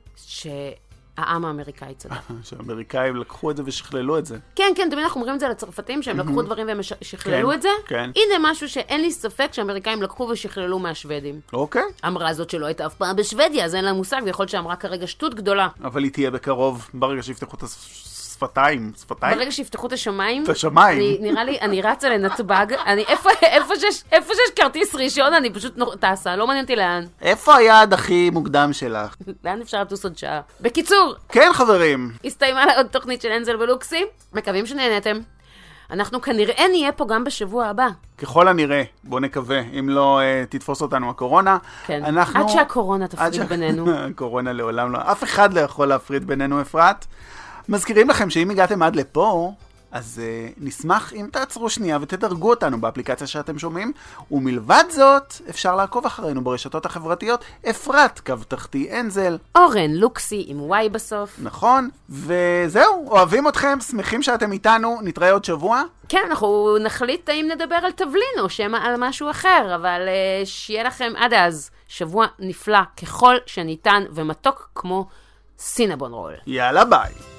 שהעם האמריקאי צדק. שהאמריקאים לקחו את זה ושכללו את זה. כן, כן, תמיד אנחנו אומרים את זה לצרפתים, שהם לקחו דברים והם שכללו כן, את זה. כן. הנה משהו שאין לי ספק שהאמריקאים לקחו ושכללו מהשוודים. אוקיי, אמרה זאת שלא הייתה אף פעם בשוודיה, אז אין לה מושג, ויכול להיות שאמרה כרגע שטות גדולה. אבל היא תהיה בקרוב, ברגע שיפתחו את שפתיים, שפתיים? ברגע שיפתחו את השמיים, את השמיים. אני, נראה לי, אני רצה לנתב"ג, אני, איפה, איפה, שיש, איפה שיש כרטיס ראשון, אני פשוט טסה, לא מעניין אותי לאן. איפה היעד הכי מוקדם שלך? לאן אפשר לטוס עוד שעה? בקיצור, כן, חברים. הסתיימה עוד תוכנית של אנזל ולוקסי, מקווים שנהנתם. אנחנו כנראה נהיה פה גם בשבוע הבא. ככל הנראה, בוא נקווה, אם לא uh, תתפוס אותנו הקורונה. כן. אנחנו... עד שהקורונה עד תפריד שה- בינינו. הקורונה לעולם לא, אף אחד לא יכול להפריד בינינו, אפרת. מזכירים לכם שאם הגעתם עד לפה, אז uh, נשמח אם תעצרו שנייה ותדרגו אותנו באפליקציה שאתם שומעים, ומלבד זאת, אפשר לעקוב אחרינו ברשתות החברתיות, אפרת, קו תחתי אנזל, אורן לוקסי עם וואי בסוף. נכון? וזהו, אוהבים אתכם, שמחים שאתם איתנו, נתראה עוד שבוע. כן, אנחנו נחליט האם נדבר על תבלין או שמא על משהו אחר, אבל uh, שיהיה לכם עד אז שבוע נפלא ככל שניתן ומתוק כמו סינבון רול. יאללה ביי.